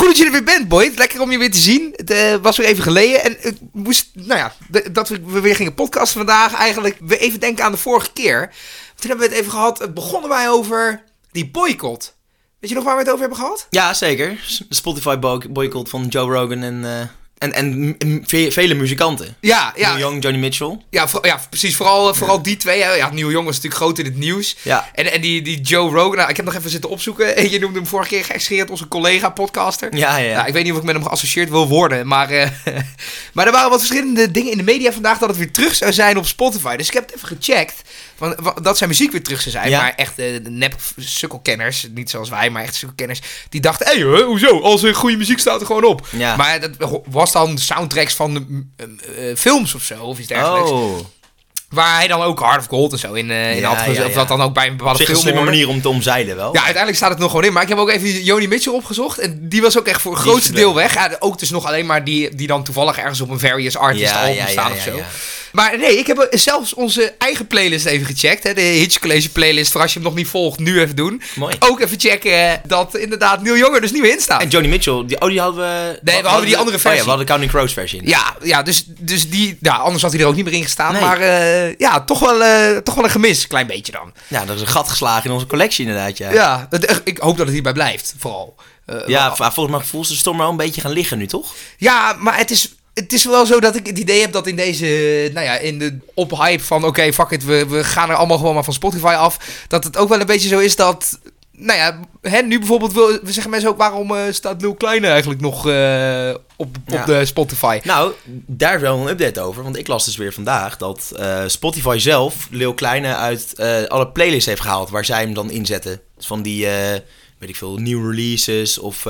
goed dat je er weer bent, Boyd. Lekker om je weer te zien. Het eh, was weer even geleden. En ik moest, nou ja, dat we, we weer gingen podcasten vandaag. Eigenlijk weer even denken aan de vorige keer. Toen hebben we het even gehad. Begonnen wij over die boycott. Weet je nog waar we het over hebben gehad? Ja, zeker. De Spotify bo- boycott van Joe Rogan en, eh, en, en ve- vele muzikanten. Ja, ja. Neil Young, Johnny Mitchell. Ja, voor- ja precies. Vooral, vooral die twee. hè. Ja, Neil Young was natuurlijk groot in het nieuws. Ja. En, en die, die Joe Rogan, nou, ik heb nog even zitten opzoeken. En je noemde hem vorige keer geëxtreerd onze collega-podcaster. Ja, ja, ja. Nou, ik weet niet of ik met hem geassocieerd wil worden. Maar, eh, maar er waren wat verschillende dingen in de media vandaag dat het weer terug zou zijn op Spotify. Dus ik heb het even gecheckt. Van, dat zijn muziek weer terug zou zijn. Ja. Maar echt eh, de nep sukkelkenners, niet zoals wij, maar echt sukkelkenners. Die dachten, hé, hey, hoezo? Als er goede muziek staat er gewoon op. Ja. Maar dat was dan soundtracks van eh, films of zo, of iets dergelijks. Oh, Waar hij dan ook Hard of Gold en zo in, eh, in Ja, had gezet. ja, Of dat dan ook bij een bepaalde zich een film slimme manier om te omzeilen wel. Ja, uiteindelijk staat het nog gewoon in. Maar ik heb ook even Joni Mitchell opgezocht. En die was ook echt voor het grootste deel weg. Ja, ook dus nog alleen maar die, die dan toevallig ergens op een Various Artist album staan of zo. Maar nee, ik heb zelfs onze eigen playlist even gecheckt. Hè, de Hitch College playlist. Voor als je hem nog niet volgt, nu even doen. Mooi. Ook even checken dat inderdaad Neil Young er dus niet meer in staat. En Johnny Mitchell, die, oh, die hadden we... we hadden die andere Oh versie. ja, we hadden de Counting Crows versie. Ja, ja dus, dus die, ja, anders had hij er ook niet meer in gestaan. Nee. Maar eh, ja, toch wel, eh, toch wel een gemis, klein beetje dan. Ja, dat is een gat geslagen in onze collectie inderdaad, ja. Ja, het- ik hoop dat het hierbij blijft, vooral. Eh, Ja, v- volgens mij voelt de storm wel een beetje gaan liggen nu, toch? Ja, maar het is, het is wel zo dat ik het idee heb dat in deze, nou ja, in de ophype van oké, fuck it, we, we gaan er allemaal gewoon maar van Spotify af. Dat het ook wel een beetje zo is dat, nou ja, hè, nu bijvoorbeeld, wil, we zeggen mensen ook waarom eh, staat Lil Kleine eigenlijk nog eh, op, Ja. op de Spotify. Nou, daar is wel een update over. Want ik las dus weer vandaag dat eh, Spotify zelf Lil Kleine uit alle playlists heeft gehaald waar zij hem dan inzetten. Dus van die, weet ik veel, new releases of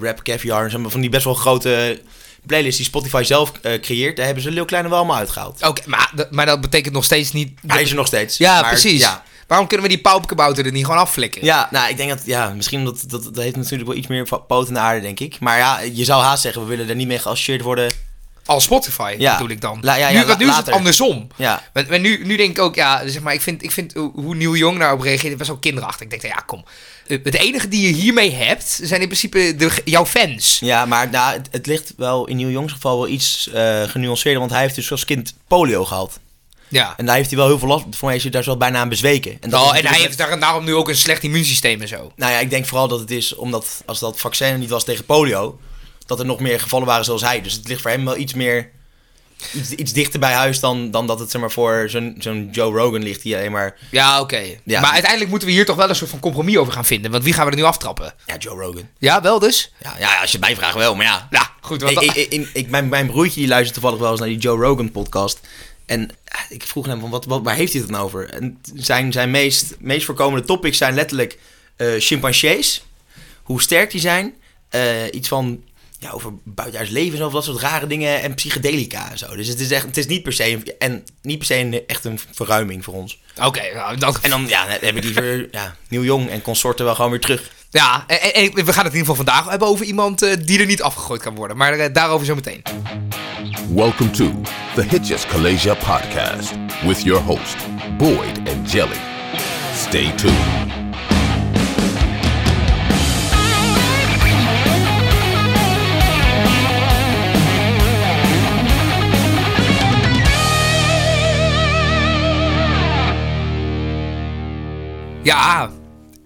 rap caviar. en Van die best wel grote playlists die Spotify zelf creëert. Daar hebben ze Lil Kleine wel allemaal uitgehaald. Oké, maar, dat- maar dat betekent nog steeds niet... Hij is er nog steeds. ja, maar precies. Ja, Waarom kunnen we die pauwkabouter er niet gewoon afflikken? ja, nou, ik denk dat, ja, misschien dat, dat, dat heeft natuurlijk wel iets meer poot in de aarde, denk ik. Maar ja, je zou haast zeggen, we willen er niet mee geassocieerd worden. Als Spotify, Ja. bedoel ik dan. La- ja, ja, nu, want nu la- is het andersom. Ja, Maar, nu, nu denk ik ook, ja, zeg maar, ik vind, ik vind hoe Neil Young daarop reageert best wel kinderachtig. Ik denk, ja, kom. Eh, Het enige die je hiermee hebt, zijn in principe de, jouw fans. Ja, maar nou, het, het ligt wel in Neil Young's geval wel iets eh genuanceerder. Want hij heeft dus als kind polio gehad. Ja. En daar heeft hij wel heel veel last van. Voor mij is hij daar zo bijna aan bezweken. En, dat Oh, is en hij heeft daar, daarom nu ook een slecht immuunsysteem en zo. Nou ja, ik denk vooral dat het is omdat als dat vaccin er niet was tegen polio... dat er nog meer gevallen waren zoals hij. Dus het ligt voor hem wel iets meer... Iets, iets dichter bij huis dan, dan dat het zeg maar, voor zo'n zo'n Joe Rogan ligt die alleen maar... Ja, oké. Ja. Maar uiteindelijk moeten we hier toch wel een soort van compromis over gaan vinden. Want wie gaan we er nu aftrappen? Ja, Joe Rogan. Ja, wel dus? Ja, ja als je het mij vraagt wel, maar ja. Ja, goed. Want ik, ik- mijn, mijn broertje die luistert toevallig wel eens naar die Joe Rogan podcast. En ah, ik vroeg hem, van, wat, wat, waar heeft hij het nou over? En zijn, zijn meest, meest voorkomende topics zijn letterlijk eh chimpansees. Hoe sterk die zijn. eh, iets van ja, over buitenaards leven en zo, dat soort rare dingen. En psychedelica en zo. Dus het is, echt, het is niet per se, een- en niet per se een, echt een verruiming voor ons. Oké, nou, dat... En dan ja, heb ik liever ja, Neil Jong en consorten wel gewoon weer terug. Ja, en, en- en we gaan het in ieder geval vandaag hebben over iemand eh, die er niet afgegooid kan worden. Maar eh, daarover zo meteen. Welcome to the Hitches Kalasia podcast with your host, Boyd and Jelly. Stay tuned. Ja,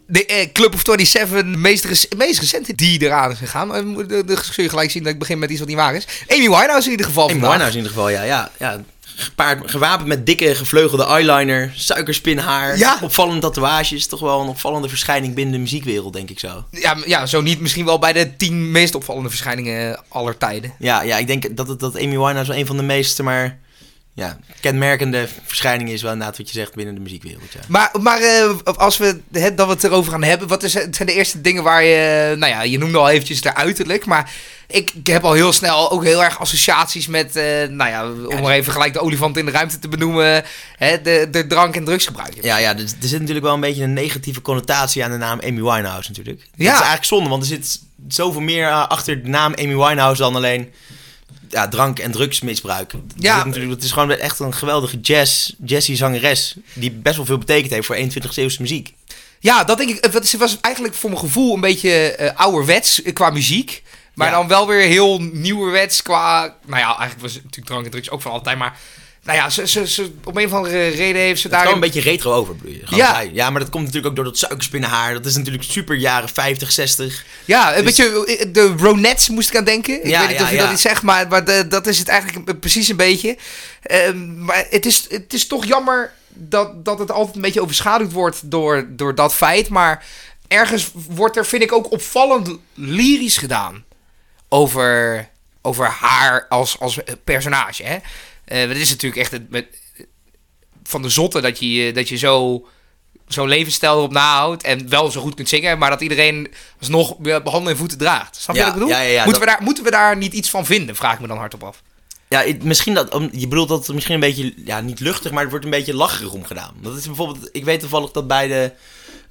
de eh, Club of 27, meest, rec- meest recente die eraan is gegaan. Eh, de- zul je gelijk zien dat ik begin met iets wat niet waar is. Amy Winehouse in ieder geval vandaag. Winehouse in ieder geval, ja. ja, ja. Gepaard, gewapend met dikke gevleugelde eyeliner, suikerspinhaar, Ja. opvallende tatoeages. Toch wel een opvallende verschijning binnen de muziekwereld, denk ik zo. Ja, ja, zo niet. Misschien wel bij de tien meest opvallende verschijningen aller tijden. Ja, ja ik denk dat, het, dat Amy Winehouse wel een van de meest, maar ja, kenmerkende verschijningen is wel inderdaad wat je zegt binnen de muziekwereld, ja. Maar, maar eh, als we het, dat we het erover gaan hebben, wat is, het zijn de eerste dingen waar je, nou ja, je noemde al eventjes de uiterlijk, maar ik, ik heb al heel snel ook heel erg associaties met, eh, nou ja, om maar even gelijk de olifant in de ruimte te benoemen, hè, de, de drank- en drugsgebruik. Ja, ja, er, er zit natuurlijk wel een beetje een negatieve connotatie aan de naam Amy Winehouse natuurlijk. Dat Ja. is eigenlijk zonde, want er zit zoveel meer eh, achter de naam Amy Winehouse dan alleen ja, drank- en drugsmisbruik. Ja. zit natuurlijk, het is gewoon echt een geweldige jazz, jazzy zangeres die best wel veel betekend heeft voor 21e eeuwse muziek. Ja, dat denk ik. Het was- het was eigenlijk voor mijn gevoel een beetje eh ouderwets eh, qua muziek. Maar Ja. dan wel weer heel nieuwerwets qua... Nou ja, eigenlijk was natuurlijk drank en drugs ook van altijd, maar... Nou ja, ze, ze, ze, op een of andere reden heeft ze Het daar... een beetje retro over, Ja. ja, maar dat komt natuurlijk ook door dat suikerspinnenhaar. Dat is natuurlijk super jaren 50, 60. Ja, een Dus- beetje de Ronettes moest ik aan denken. Ik Ja, weet niet ja, of je ja. dat iets zegt, maar, maar de- dat is het eigenlijk precies een beetje. Ehm, maar het is, het is toch jammer dat, dat het altijd een beetje overschaduwd wordt door, door dat feit. Maar ergens wordt er, vind ik, ook opvallend lyrisch gedaan over, over haar als, als personage. Hè? Eh, het is natuurlijk echt het, met, van de zotte dat je, dat je zo zo'n levensstijl erop nahoudt en wel zo goed kunt zingen, maar dat iedereen alsnog handen en voeten draagt. Snap je Ja, wat ik bedoel? ja, ja, ja, moeten, we dat- daar, moeten we daar niet iets van vinden? Vraag ik me dan hardop af. Ja, misschien dat, je bedoelt dat het misschien een beetje, ja, niet luchtig, maar het wordt een beetje lacherig om gedaan. Dat is bijvoorbeeld, ik weet toevallig dat bij de,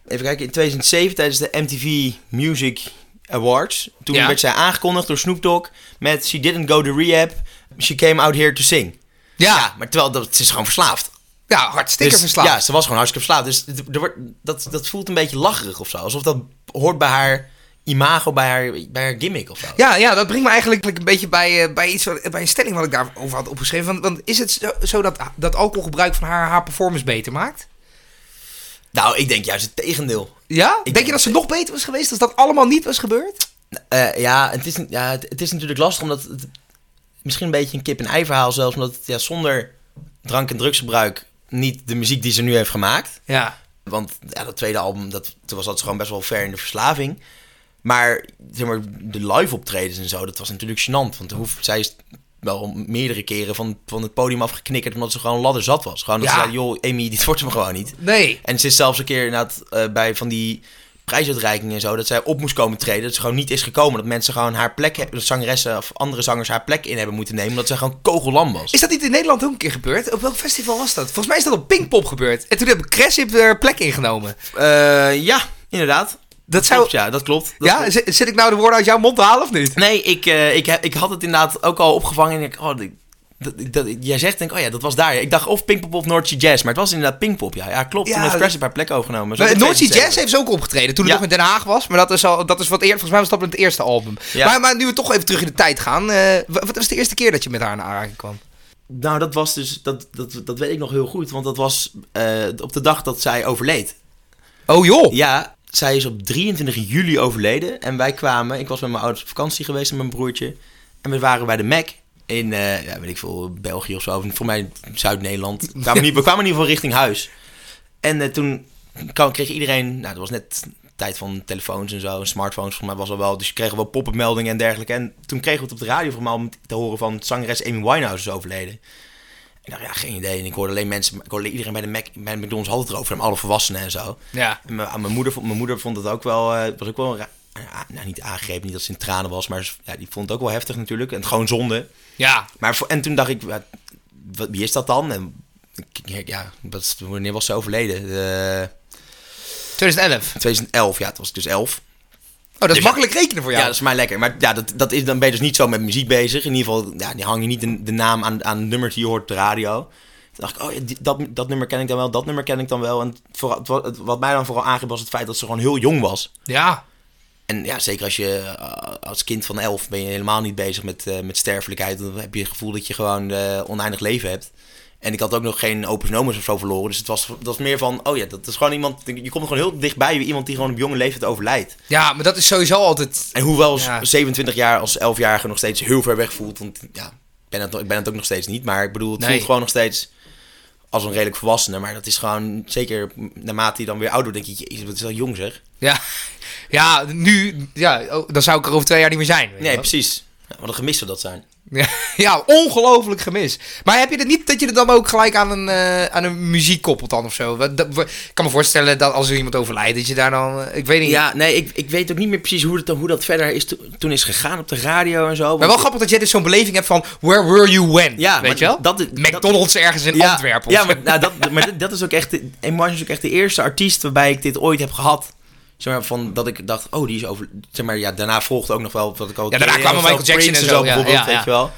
even kijken, in 2007 tijdens de MTV Music Awards, toen Ja. werd zij aangekondigd door Snoop Dogg met She didn't go to rehab, she came out here to sing. Ja, Ja, ja, maar terwijl dat, ze is gewoon verslaafd. hartstikke Dus, verslaafd. Ja, ze was gewoon hartstikke verslaafd. Dus er wordt, dat, dat voelt een beetje lacherig of zo. Alsof dat hoort bij haar imago, bij haar, bij haar gimmick of zo. Ja, ja, dat brengt me eigenlijk een beetje bij, eh, bij, iets bij een stelling wat ik daarover had opgeschreven. Want, want is het zo, zo dat, dat alcoholgebruik van haar haar performance beter maakt? Nou, ik denk juist het tegendeel. Ja? denk, denk je dat ze nog beter was geweest als dat allemaal niet was gebeurd? Eh, ja, het is, ja het, het is natuurlijk lastig omdat het misschien een beetje een kip-en-ei verhaal zelfs. Omdat het ja, zonder drank- en drugsgebruik niet de muziek die ze nu heeft gemaakt. Ja. Want ja, dat tweede album, dat, toen was dat gewoon best wel ver in de verslaving. Maar, zeg maar de live optredens en zo, dat was natuurlijk gênant. Want hoe, zij is wel meerdere keren van, van het podium afgeknikkerd omdat ze gewoon ladder zat was. Gewoon dat Ja. ze zei, joh, Amy, dit wordt hem gewoon niet. Nee. En ze is zelfs een keer inderdaad eh, bij van die prijsuitreikingen en zo, dat zij op moest komen treden. Dat ze gewoon niet is gekomen. Dat mensen gewoon haar plek hebben, dat zangeressen of andere zangers haar plek in hebben moeten nemen. Omdat zij gewoon kogellam was. Is dat niet in Nederland ook een keer gebeurd? Op welk festival was dat? Volgens mij is dat op Pinkpop gebeurd. En toen heb Cressip er plek ingenomen. Eh, ja, inderdaad. Dat zou... Klopt, ja, dat klopt. Dat ja, klopt. zit, ik nou de woorden uit jouw mond te halen of niet? Nee, ik, eh, ik, ik had het inderdaad ook al opgevangen. En ik, oh, dat, dat, jij zegt, denk ik, oh ja, dat was daar. Ik dacht of Pinkpop of Noordse Jazz. Maar het was inderdaad Pinkpop, ja. Ja, klopt. Ja, Toen heeft Cressip haar plek overgenomen. Noordse 2007. Jazz heeft ze ook opgetreden toen het Ja. nog in Den Haag was. Maar dat is, al, dat is wat eerder. Volgens mij was dat met het eerste album. Maar, maar nu we toch even terug in de tijd gaan. eh, wa- wat was de eerste keer dat je met haar in aanraking kwam? Nou, dat was dus, dat, dat, dat weet ik nog heel goed. Want dat was eh, op de dag dat zij overleed. Oh joh. Ja, zij is op 23 juli overleden. En wij kwamen, ik was met mijn ouders op vakantie geweest met mijn broertje. En we waren bij de Mac in, eh, ja, weet ik veel, België of zo. Voor mij Zuid-Nederland. We, kwamen niet- we kwamen in ieder geval richting huis. En eh, toen kwam- kreeg iedereen, nou, dat was net tijd van telefoons en zo, smartphones voor mij was al wel. Dus je kreeg wel pop-up meldingen en dergelijke. En toen kregen we het op de radio voor mij om te horen van zangeres Amy Winehouse is overleden. Ik dacht, ja, geen idee. En ik hoorde alleen mensen, ik hoorde iedereen bij de Mac, bij de McDonald's had het erover, en alle volwassenen en zo. Ja. En mijn, mijn, moeder, vond- mijn moeder vond het ook wel, eh, was ook wel, ja, nou niet aangegrepen, niet dat ze in tranen was, maar ja, die vond het ook wel heftig natuurlijk. En gewoon zonde. Ja. Maar en toen dacht ik, wat, wat- wie is dat dan? En ja, wat, wanneer was ze overleden? Eh, 2011. 2011, ja, het was dus 11. Oh, dat is Dus- makkelijk rekenen voor Ja, jou. dat is mij lekker. Maar ja, dat, dat is, dan ben je dus niet zo met muziek bezig. In ieder geval, ja, die hang je niet de, de naam aan, aan het nummer die je hoort op de radio. Toen dacht ik, oh ja, die- dat, dat nummer ken ik dan wel, dat nummer ken ik dan wel. En vooral, het wa- het- wat mij dan vooral aangreep was het feit dat ze gewoon heel jong was. Ja. En ja, zeker als je eh, als kind van elf ben je helemaal niet bezig met, eh, met sterfelijkheid. Dan heb je het gevoel dat je gewoon eh, oneindig leven hebt. En ik had ook nog geen opus nomus of zo verloren. Dus het was, dat was meer van, oh ja, dat is gewoon iemand... Je komt gewoon heel dichtbij bij iemand die gewoon op jonge leeftijd overlijdt. Ja, maar dat is sowieso altijd... En hoewel Ja. 27 jaar als 11-jarige nog steeds heel ver weg voelt. Want ja, ik ben het, ik ben het ook nog steeds niet. Maar ik bedoel, het Nee. voelt gewoon nog steeds als een redelijk volwassene. Maar dat is gewoon, zeker naarmate je dan weer ouder wordt, denk je, jezus, wat is wel jong zeg. Ja. Ja, nu... Ja, oh, dan zou ik er over twee jaar niet meer zijn. Nee, wel. precies. Ja, wat een gemis zou dat zijn. Ja, ongelooflijk gemis. Maar heb je het niet dat je het dan ook gelijk aan een, eh, aan een muziek koppelt dan of zo? Dat- Ik kan me voorstellen dat als er iemand overlijdt, dat je daar dan... eh, Ik weet niet. Ja, nee, ik, ik weet ook niet meer precies hoe, het, hoe dat verder is to- toen is gegaan op de radio en zo. Maar want- wel grappig dat jij dus zo'n beleving hebt van... Where were you when? Ja, weet je wel? dat- dat- McDonald's ergens in ja, Antwerpen. Ja, maar, nou, dat, maar dat- dat is ook echt, de- is ook echt de eerste artiest waarbij ik dit ooit heb gehad. Zeg maar, van dat ik dacht, oh, die is over. Zeg maar, ja, daarna volgde ook nog wel wat ik al. Ja, daarna kwamen Michael Jackson en zo, ja, bijvoorbeeld, weet je wel.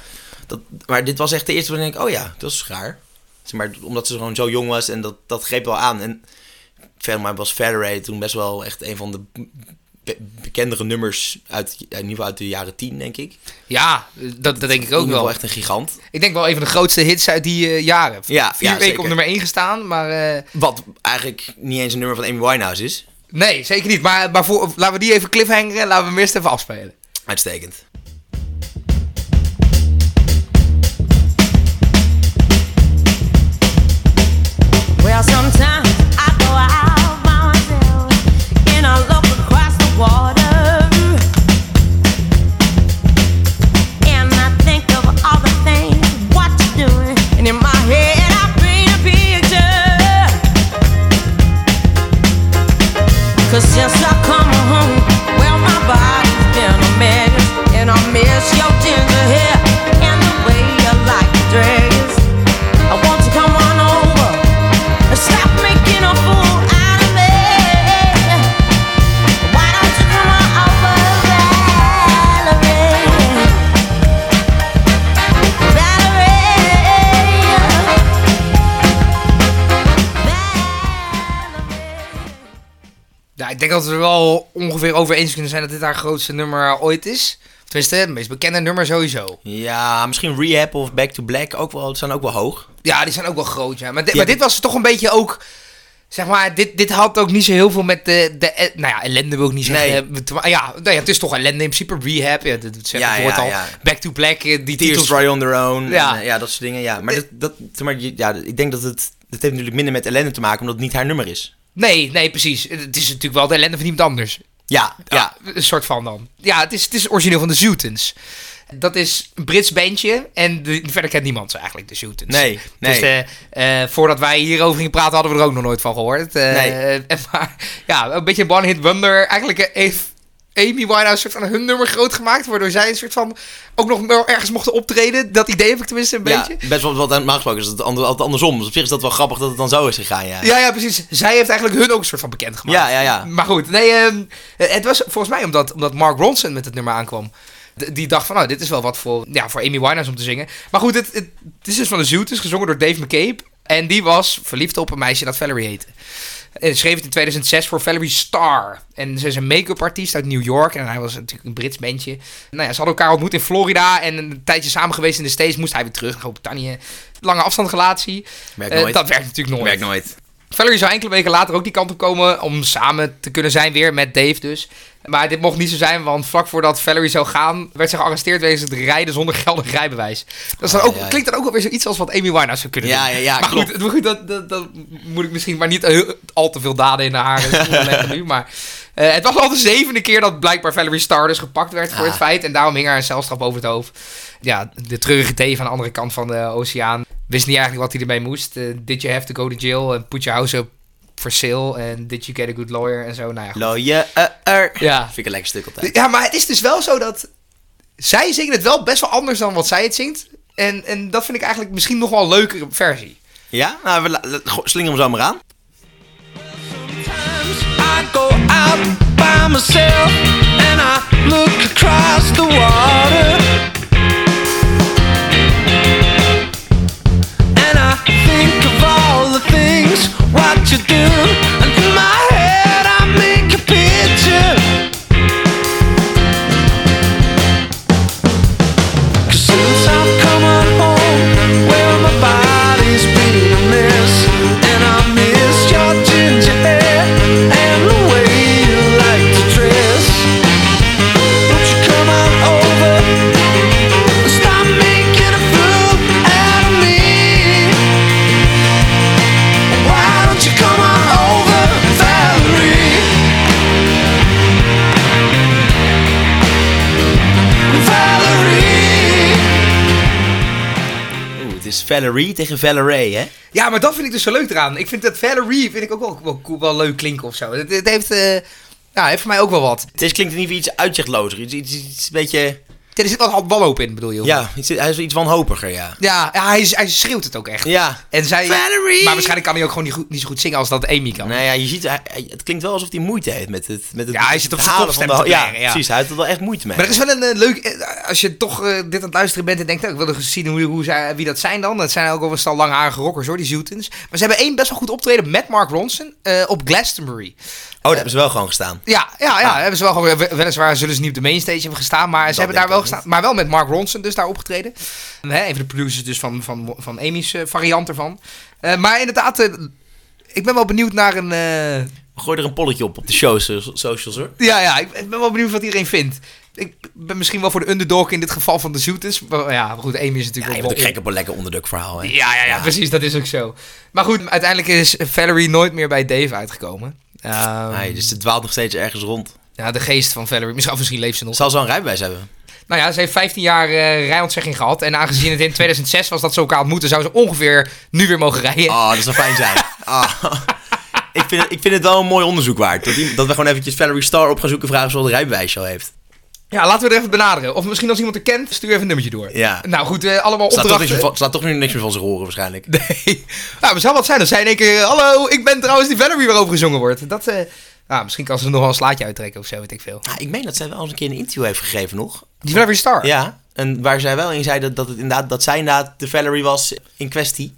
Dat, maar dit was echt de eerste waarin ik denk, oh ja, dat is raar. Zeg maar, omdat ze gewoon zo jong was en dat, dat greep wel aan. En verder maar was Federer toen best wel echt een van de be- bekendere nummers uit, in ieder geval uit de jaren 10, denk ik. Ja, dat, dat denk ik ook geval wel. echt een gigant. Ik denk wel een van de grootste hits uit die eh, jaren. Ja, Vier ja, weken op nummer 1 gestaan, maar... eh, Wat eigenlijk niet eens een nummer van Amy Winehouse is. Nee, zeker niet. Maar, maar voor, laten we die even cliffhangeren en laten we hem eerst even afspelen. Uitstekend. Well, sometimes eens kunnen zijn dat dit haar grootste nummer ooit is. Tenminste, het meest bekende nummer sowieso. Ja, misschien Rehab of Back to Black ook wel, staan ook wel hoog. Ja, die zijn ook wel groot, ja. Maar, di- Ja, maar die- dit was toch een beetje ook... Zeg maar, dit, dit had ook niet zo heel veel met de... de eh, nou ja, ellende wil ik niet zeggen. Nee. eh, Ja, nou ja, het is toch ellende in principe. Rehab, ja, dat, dat zegt Ja, het ja, al. Back to Black, eh, die Tears titels... Dry on Their Own. Ja. Ja, ja dat soort dingen. Ja. Maar, dat, dat, zeg maar ja, ik denk dat het... Het heeft natuurlijk minder met ellende te maken, omdat het niet haar nummer is. Nee, nee, precies. Het is natuurlijk wel de ellende van iemand anders. Ja, ja. Een soort van dan. Ja, het is, het is origineel van de Zootens. Dat is een Brits bandje en de, verder kent niemand ze eigenlijk, de Zootens. Nee, Dus nee. eh, voordat wij hierover gingen praten, hadden we er ook nog nooit van gehoord. Eh, Nee. en maar ja, een beetje een one-hit wonder. Eigenlijk heeft Amy Winehouse een soort van hun nummer groot gemaakt, waardoor zij een soort van ook nog wel ergens mochten optreden. Dat idee heb ik tenminste een Ja, beetje. best wel wat normaal gesproken is het altijd andersom. Dus op zich is dat wel grappig dat het dan zo is gegaan, ja. Ja, ja, precies. Zij heeft eigenlijk hun ook een soort van bekend gemaakt. Ja, ja, ja. Maar goed, nee, ehm, het was volgens mij omdat, omdat Mark Ronson met het nummer aankwam. D- Die dacht van, nou, dit is wel wat voor, ja, voor Amy Winehouse om te zingen. Maar goed, het, het, het is dus van de Zooters, gezongen door Dave McCabe. En die was verliefd op een meisje dat Valerie heette. En schreef het in 2006 voor Valerie Starr. En ze is een make-up artiest uit New York. En hij was natuurlijk een Brits bandje. Nou ja, ze hadden elkaar ontmoet in Florida. En een tijdje samen geweest in de States. Moest hij weer terug naar Groot-Brittannië. Lange afstandsrelatie. Werkt Eh, dat werkt natuurlijk nooit. Werkt nooit. Valerie zou enkele weken later ook die kant op komen om samen te kunnen zijn weer met Dave dus. Maar dit mocht niet zo zijn, want vlak voordat Valerie zou gaan, werd ze gearresteerd wegens het rijden zonder geldig rijbewijs. Dat is dan ook, ja, ja. klinkt dan ook wel weer zoiets als wat Amy Winehouse zou kunnen Ja, doen. ja, ja, maar klopt. goed, maar goed dat, dat, dat moet ik misschien maar niet heel- al te veel daden in haar schoenen leggen nu. Maar eh, het was al de zevende keer dat blijkbaar Valerie Starr dus gepakt werd voor het feit. En daarom hing haar een celstraf over het hoofd. Ja, de treurige Dave aan de andere kant van de oceaan wist niet eigenlijk wat hij ermee moest. Eh, did you have to go to jail and put your house up for sale? En did you get a good lawyer? En zo, nou ja. goed. Lawyer. Ja. Vind ik een lekker stuk altijd. Ja, maar het is dus wel zo dat... Zij zingen het wel best wel anders dan wat zij het zingt. En, en dat vind ik eigenlijk misschien nog wel een leukere versie. Ja? Nou, we slingeren hem zo maar aan. I go out by myself and I look across the water. What you do. And in my head Valerie tegen Valerie, hè? Ja, maar dat vind ik dus zo leuk eraan. Ik vind dat Valerie vind ik ook wel, wel, wel leuk klinken of zo. Het, het heeft, eh, ja, heeft voor mij ook wel wat. Het klinkt in ieder geval iets uitzichtlozer. Iets, iets, iets een beetje... Er zit wat wanhoop in, bedoel je? Ja, hij is wel iets wanhopiger, ja. Ja, hij, hij schreeuwt het ook echt. Ja. En zij, Valerie! Maar waarschijnlijk kan hij ook gewoon niet, goed, niet zo goed zingen als dat Amy kan. Nou ja, je ziet, hij- het klinkt wel alsof hij moeite heeft met het, met het Ja, hij zit op zijn kopstem van de- te Ja, ja. precies. Hij heeft er wel echt moeite mee. Maar er is wel een eh, leuk... eh, als je toch eh, dit aan het luisteren bent en denkt... nou, ik wil eens zien hoe, hoe zij, wie dat zijn dan. Dat zijn ook wel een stel langharige rockers hoor, die Zootens. Maar ze hebben één best wel goed optreden met Mark Ronson op Glastonbury. Daar hebben ze wel gewoon gestaan. Ja, ja, ja. Ah. Hebben ze wel gewoon, we- weliswaar zullen ze niet op de mainstage hebben gestaan, maar ze hebben daar wel gestaan. Maar wel met Mark Ronson dus daar opgetreden. Hè, een van de producers dus van, van, van Amy's eh, variant ervan. Eh, maar inderdaad, eh, ik ben wel benieuwd naar een... Gooi er een polletje op op de show, so- socials hoor. ja, ja, ik ben wel benieuwd wat iedereen vindt. Ik ben misschien wel voor de underdog in dit geval van de Zoeters. Maar ja, maar goed, Amy is Ja, natuurlijk je ook bent ook wel gek op een lekker onderduk verhaal. Hè? Ja, ja, ja, precies, dat is ook zo. Maar goed, uiteindelijk is Valerie nooit meer bij Dave uitgekomen. Ehm, Nee, dus het dwaalt nog steeds ergens rond. ja, de geest van Valerie, misschien, misschien leeft ze nog. Zal ze een rijbewijs hebben? Nou ja, ze heeft 15 jaar eh rijontzegging gehad. En aangezien het in 2006 was dat ze elkaar ontmoeten, zou ze ongeveer nu weer mogen rijden. Oh, dat zou fijn zijn. Ah. ik, vind het, ik vind het wel een mooi onderzoek waard. Dat, die- dat we gewoon eventjes Valerie Star op gaan zoeken en vragen of ze al een rijbewijs al heeft. Ja, laten we er even benaderen. Of misschien als iemand er kent, stuur even een nummertje door. Ja. Nou goed, eh, allemaal Ze toch, opdrachten. van- ze laat toch nu niks meer van zich horen waarschijnlijk. Nee. Nou, het zou wat zijn als zij in één keer... Hallo, ik ben trouwens die Valerie waarover gezongen wordt. Dat, eh nou, misschien kan ze nog wel een slaatje uittrekken of zo, weet ik veel. Ah, ik meen dat zij wel eens een keer een interview heeft gegeven nog. Die Valerie Star. Ja, en waar zij wel in zei dat, dat, het inderdaad, dat zij inderdaad de Valerie was in kwestie.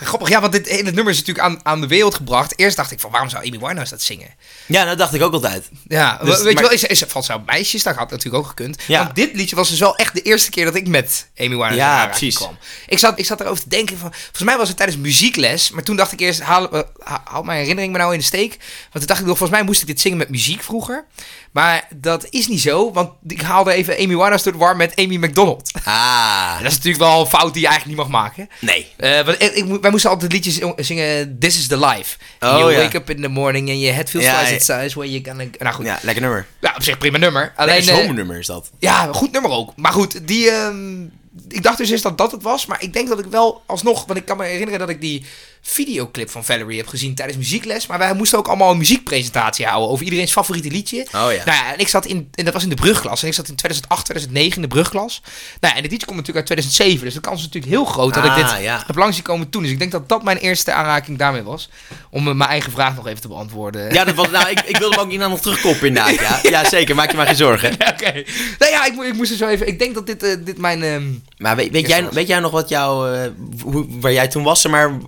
Grappig, ja, want dit hele nummer is natuurlijk aan, aan de wereld gebracht. Eerst dacht ik van, waarom zou Amy Winehouse dat zingen? Ja, dat dacht ik ook altijd. Ja, Dus- weet je wel, is, is, valt ze op meisjes? Dat had natuurlijk ook gekund. Ja. Want dit liedje was dus wel echt de eerste keer dat ik met Amy Winehouse Ja, precies. kwam. Ik zat, ik zat erover te denken van, volgens mij was het tijdens muziekles, maar toen dacht ik eerst, haal, eh, haal mijn herinnering me nou in de steek. Want toen dacht ik nog, volgens mij moest ik dit zingen met muziek vroeger. Maar dat is niet zo, want ik haalde even Amy Winehouse door de war met Amy McDonald. Ah, Dat is natuurlijk wel een fout die je eigenlijk niet mag maken. nee. Eh, want ik, ik moet- wij moesten altijd liedjes zingen, This is the Life. Oh, you ja. wake up in the morning and your head feels Ja, twice ja. its size where you gonna... Nou goed, ja. Ja, lekker nummer. op zich prima nummer. Alleen, een eh, zomernummer is dat. ja, goed nummer ook. Maar goed, die... ehm, ik dacht dus eerst dat dat het was, maar ik denk dat ik wel alsnog... Want ik kan me herinneren dat ik die videoclip van Valerie heb gezien tijdens muziekles. Maar wij moesten ook allemaal een muziekpresentatie houden over iedereen's favoriete liedje. Oh ja. Nou ja, en ik zat in, en dat was in de brugklas. En ik zat in 2008, 2009 in de brugklas. Nou ja, en dit liedje komt natuurlijk uit 2007. Dus de kans is natuurlijk heel groot dat ik Ah, dit ja. heb langs komen toen. Dus ik denk dat dat mijn eerste aanraking daarmee was. Om eh, mijn eigen vraag nog even te beantwoorden. Ja, dat was, nou, ik, ik wilde hem ook niet aan nog terugkoppen inderdaad. Ja. ja, zeker. Maak je maar geen zorgen. Oké. Nee, ja, ik, ik moest er zo even... Ik denk dat dit, eh, dit mijn... ehm, Maar weet, weet, jij, weet jij nog wat jou, eh, hoe, waar jij toen was, maar,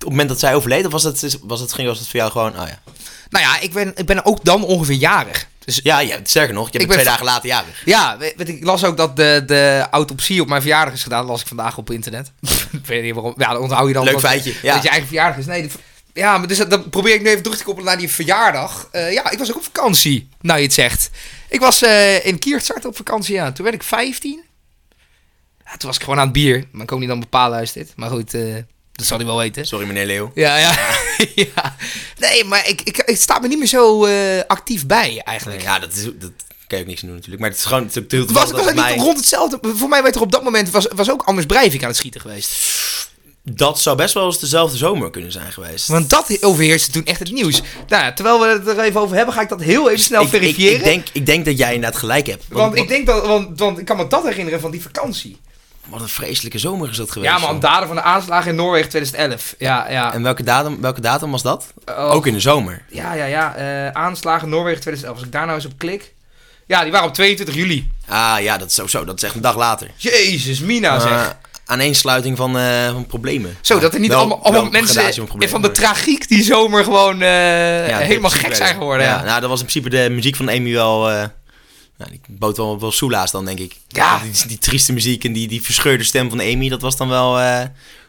het moment dat zij overleed? Of was het, was het, ging, was het voor jou gewoon, oh ja. Nou ja, ik ben, ik ben ook dan ongeveer jarig. Dus Ja, ja sterker nog, je bent ben twee dagen later jarig. ja, weet, ik las ook dat de, de autopsie op mijn verjaardag is gedaan. las ik vandaag op internet. ik weet niet waarom. Ja, dan onthoud je dan Leuk dat, feitje, ja. dat je eigen verjaardag is. Nee, ja, maar dus dat- dan probeer ik nu even terug te koppelen naar die verjaardag. Eh, ja, ik was ook op vakantie, nou je het zegt. Ik was eh, in Kiertzart op vakantie, ja. Toen werd ik 15. Ja, toen was ik gewoon aan het bier. Maar ik hoop niet dat mijn pa luistert. Maar goed, eh, dat zal hij wel weten. Sorry meneer Leeuw. Ja, ja. ja. Nee, maar ik, ik, het staat me niet meer zo eh, actief bij eigenlijk. Ja, dat, is, dat kan je ook niks aan doen natuurlijk. Maar het is gewoon het is Was, het niet mij... rond hetzelfde? Voor mij werd er op dat moment was, was ook Anders Breivik aan het schieten geweest. Dat zou best wel eens dezelfde zomer kunnen zijn geweest. Want dat overheerste toen echt het nieuws. Nou, terwijl we het er even over hebben, ga ik dat heel even snel ik, ik, verifiëren. ik, denk, ik denk dat jij inderdaad gelijk hebt. want, ik denk dat, want, want ik kan me dat herinneren van die vakantie. Wat een vreselijke zomer is dat geweest. Ja, man, joh. daden van de aanslagen in Noorwegen 2011. Ja, ja. En welke datum, welke datum was dat? Oh. Ook in de zomer. Ja, ja, ja. eh, aanslagen Noorwegen 2011. Als ik daar nou eens op klik. Ja, die waren op 22 juli. Ah ja, dat is sowieso. Dat is echt een dag later. Jezus, Mina zeg. Aaneensluiting van, eh, van problemen. Zo, dat er niet Wel- allemaal, allemaal mensen problemen, van de maar- tragiek die zomer gewoon eh, Ja, helemaal gek zijn geworden. Ja, Ja, nou, dat was in principe de muziek van Amy wel... eh nou, die bood wel, wel soelaas dan, denk ik. Ja. Die, die trieste muziek en die, die verscheurde stem van Amy, dat was dan wel... eh,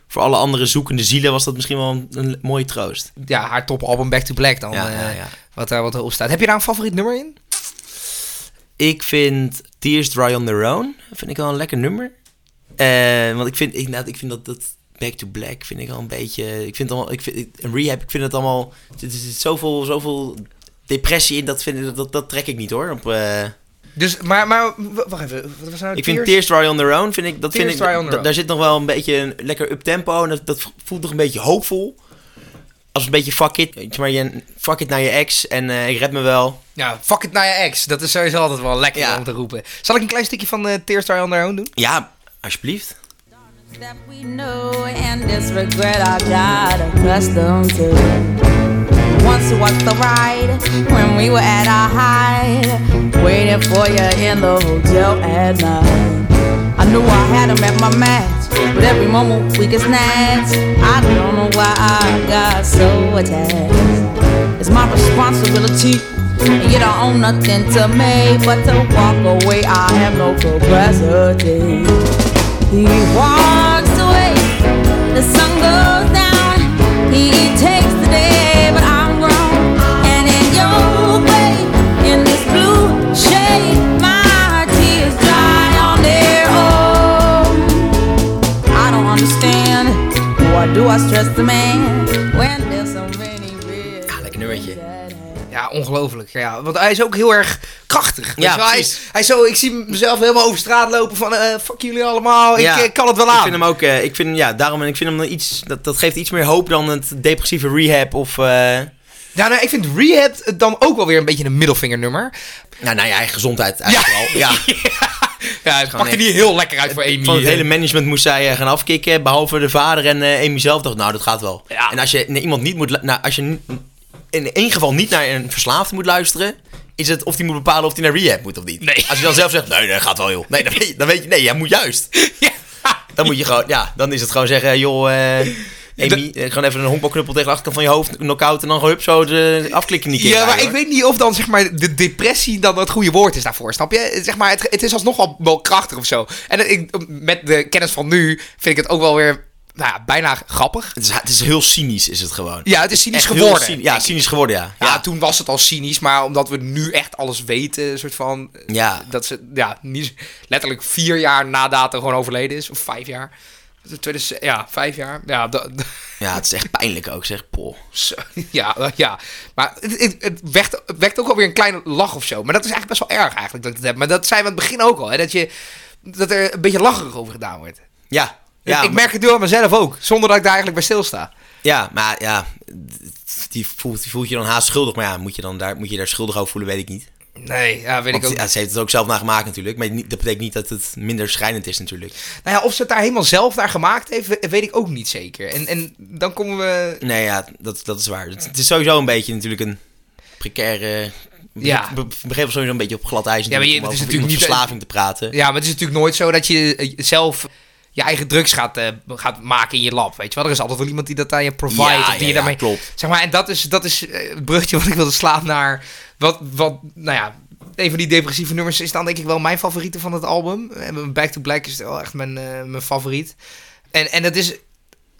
voor alle andere zoekende zielen was dat misschien wel een, een mooie troost. ja haar topalbum Back to Black dan. Ja, eh, ja, ja. Wat daar wat erop staat. Heb je daar een favoriet nummer in? Ik vind Tears Dry on Their Own, vind ik wel een lekker nummer. Eh, want ik vind, ik, nou, ik vind dat, dat Back to Black vind ik al een beetje... Ik vind het allemaal, ik vind, een rehab, ik vind het allemaal... Er zit zoveel, zoveel depressie in, dat, vind, ik- dat, dat trek ik niet hoor. Op, eh, Dus, maar, maar wacht even. Wat was nou ik vind Tears Dry on Their Own, vind ik, dat Tears vind ik, Dry on Their da- Own. daar zit nog wel een beetje een lekker up-tempo en dat, dat voelt nog een beetje hoopvol. Als een beetje fuck it, weet je maar, je, fuck it naar je ex en eh, ik red me wel. Ja, fuck it naar je ex. Dat is sowieso altijd wel lekker Ja. om te roepen. Zal ik een klein stukje van eh Tears Dry on Their Own doen? Ja, alsjeblieft. that we know and this regret I got accustomed to. Once was the ride when we were at our height, waiting for you in the hotel at night. I knew I had him at my match, but every moment we get snatched. I don't know why I got so attached. It's my responsibility. And you don't own nothing to me but to walk away. I have no capacity. He walks away, the sun goes down. He takes I stress the man when there's so many real? Ja, lekker nummertje. Ja, ongelooflijk. Ja, want hij is ook heel erg krachtig. Ja, hij, precies. is- hij is zo, ik zie mezelf helemaal over straat lopen van eh, fuck jullie allemaal. Ja, ik eh, kan het wel aan. Ik vind hem ook, eh, ik vind, ja, daarom, en ik vind hem iets, dat, dat geeft iets meer hoop dan het depressieve rehab of, eh Ja, nou, ik vind Rehab dan ook wel weer een beetje een middelvingernummer. nou, nou ja, eigen gezondheid eigenlijk wel. Ja. Ja, het pakt echt- niet heel lekker uit voor Amy. Van het eh. hele management moest zij eh, gaan afkicken, behalve de vader en eh Amy zelf dacht, nou, dat gaat wel. Ja. En als je naar iemand niet moet, nou, als je in één geval niet naar een verslaafde moet luisteren, is het of die moet bepalen of die naar rehab moet of niet. Nee. Als je dan zelf zegt, nee, dat gaat wel joh. Nee, dan weet je, dan weet je nee, jij moet juist. Ja. Dan moet je gewoon, ja, dan is het gewoon zeggen, joh, Amy, eh, gewoon even een honkbalknuppel tegen de achterkant van je hoofd, knock-out en dan gewoon hup, zo de afklikken niet Ja, maar ik weet niet of dan zeg maar de depressie dan het goede woord is daarvoor, snap je? Zeg maar, het, het is alsnog wel, wel krachtig of zo. En ik, met de kennis van nu vind ik het ook wel weer, nou ja, bijna grappig. Het is, het is heel cynisch, is het gewoon. Ja, het is cynisch Echt geworden. cyni- ja, cynisch geworden, ja. Ja, Ja, toen was het al cynisch, maar omdat we nu echt alles weten, soort van, Ja. dat ze, ja, niet, letterlijk vier jaar na dato gewoon overleden is, of vijf jaar. 2000, ja, vijf jaar. Ja, dat, ja, het is echt pijnlijk ook, zeg. Zo, ja, ja. Maar het, het, het, wekt, het wekt ook alweer een kleine lach of zo. Maar dat is eigenlijk best wel erg eigenlijk dat ik het heb. Maar dat zijn we aan het begin ook al. Hè? Dat, je, dat er een beetje lacherig over gedaan wordt. Ja. Ja, ik merk het nu aan mezelf ook. Zonder dat ik daar eigenlijk bij stilsta. Ja, maar ja, die voelt, die voelt je dan haast schuldig. Maar ja, moet je, dan daar, moet je daar schuldig over voelen, weet ik niet. Nee, ja, weet Want, ik ook. ja, ze heeft het ook zelf nagemaakt natuurlijk. Maar dat betekent niet dat het minder schrijnend is natuurlijk. Nou ja, of ze het daar helemaal zelf naar gemaakt heeft, we- weet ik ook niet zeker. En, en dan komen we... Nee, ja, dat, dat is waar. Het, het is sowieso een beetje natuurlijk een precaire... Ja. Begreep sowieso een beetje op glad ijs Ja, maar je- om het is natuurlijk niet- verslaving te praten. Ja, maar het is natuurlijk nooit zo dat je eh, zelf je eigen drugs gaat, eh, gaat maken in je lab. Weet je wel? Er is altijd wel iemand die dat aan je provide. Ja, of die ja, je ja, daarmee... klopt. Zeg maar, en dat is, dat is eh, het bruggetje wat ik wilde slaan naar... Wat, wat, nou ja, een van die depressieve nummers is dan denk ik wel mijn favoriete van het album. Back to Black is wel echt mijn, eh, mijn favoriet. En, en dat is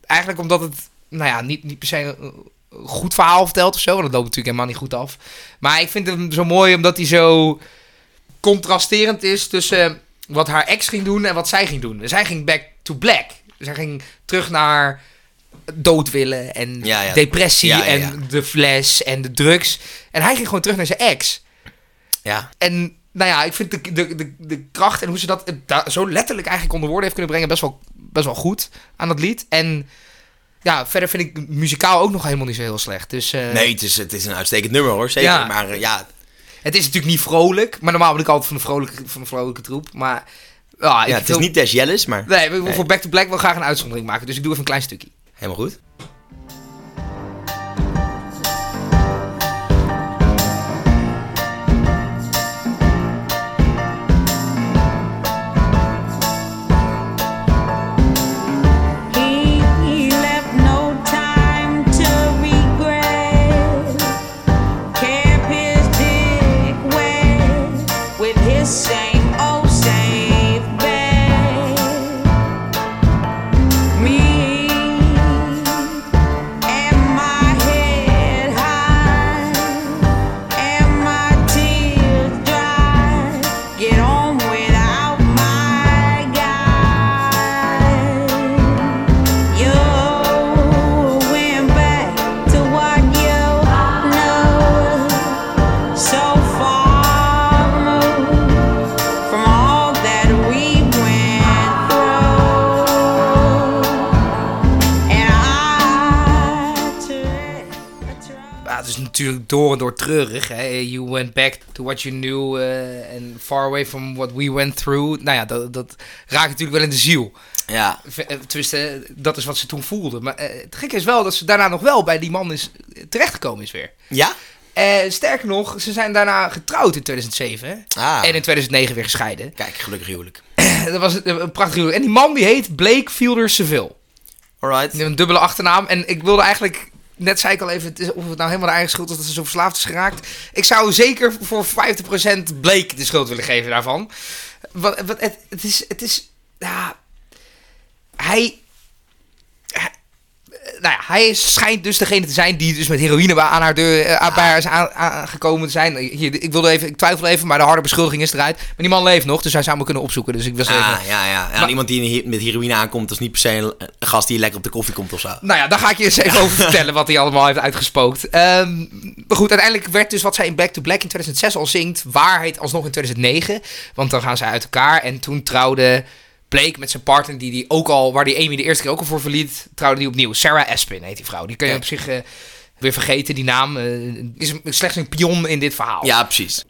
eigenlijk omdat het, nou ja, niet, niet per se een een goed verhaal vertelt of zo. Want dat loopt natuurlijk helemaal niet goed af. Maar ik vind hem zo mooi omdat hij zo contrasterend is tussen wat haar ex ging doen en wat zij ging doen. Zij ging back to black. Zij ging terug naar dood willen en Ja, ja. depressie Ja, en de fles en de drugs. En hij ging gewoon terug naar zijn ex. Ja, En nou ja, ik vind de, de, de, de kracht en hoe ze dat da- zo letterlijk eigenlijk onder woorden heeft kunnen brengen best wel, best wel goed aan dat lied. En ja, verder vind ik muzikaal ook nog helemaal niet zo heel slecht. Dus eh, nee, het is, het is een uitstekend nummer hoor, zeker. Maar eh, ja, het is natuurlijk niet vrolijk. Maar normaal ben ik altijd van de vrolijke, van de vrolijke troep. Maar ja, ik ja het is niet Dash Jealous, maar Nee, we Nee. voor Back to Black wil graag een uitzondering maken. Dus ik doe even een klein stukje. helemaal goed. Treurig. Hè? You went back to what you knew eh, and far away from what we went through. Nou ja, dat, dat raakt natuurlijk wel in de ziel. Ja, eh, Tenminste, dat is wat ze toen voelde. Maar eh, het gekke is wel dat ze daarna nog wel bij die man is terechtgekomen is weer. ja? Sterker nog, ze zijn daarna getrouwd in 2007. hè? Ah. En in 2009 weer gescheiden. Kijk, gelukkig huwelijk. dat was een prachtig huwelijk. En die man die heet Blake Fielder Seville. Alright. Een dubbele achternaam. En ik wilde eigenlijk net zei ik al even, of het nou helemaal de eigen schuld is dat ze zo verslaafd is geraakt. Ik zou zeker voor 50% Blake de schuld willen geven daarvan. Wat, het, het is, het is, ja, hij- nou ja, hij schijnt dus degene te zijn die dus met heroïne bij- aan haar deur eh, aan- bij haar is aan- aangekomen te zijn. Hier, ik wilde even, ik twijfel even, maar de harde beschuldiging is eruit. Maar die man leeft nog, dus hij zou me kunnen opzoeken. Dus ik was even, Ah, ja, ja. ja Maar- iemand die met heroïne aankomt, dat is niet per se een, een gast die lekker op de koffie komt of zo. Nou ja, daar ga ik je eens even over vertellen wat hij allemaal heeft uitgespookt. Ehm, maar goed, uiteindelijk werd dus wat zij in Back to Black in 2006 al zingt, waarheid alsnog in 2009. Want dan gaan zij uit elkaar. En toen trouwde Blake met zijn partner, die, die ook al, waar die Amy de eerste keer ook al voor verliet, trouwde die opnieuw. Sarah Espin heet die vrouw. Die kun je op zich eh, weer vergeten, die naam. eh, is slechts een pion in dit verhaal Ja, precies.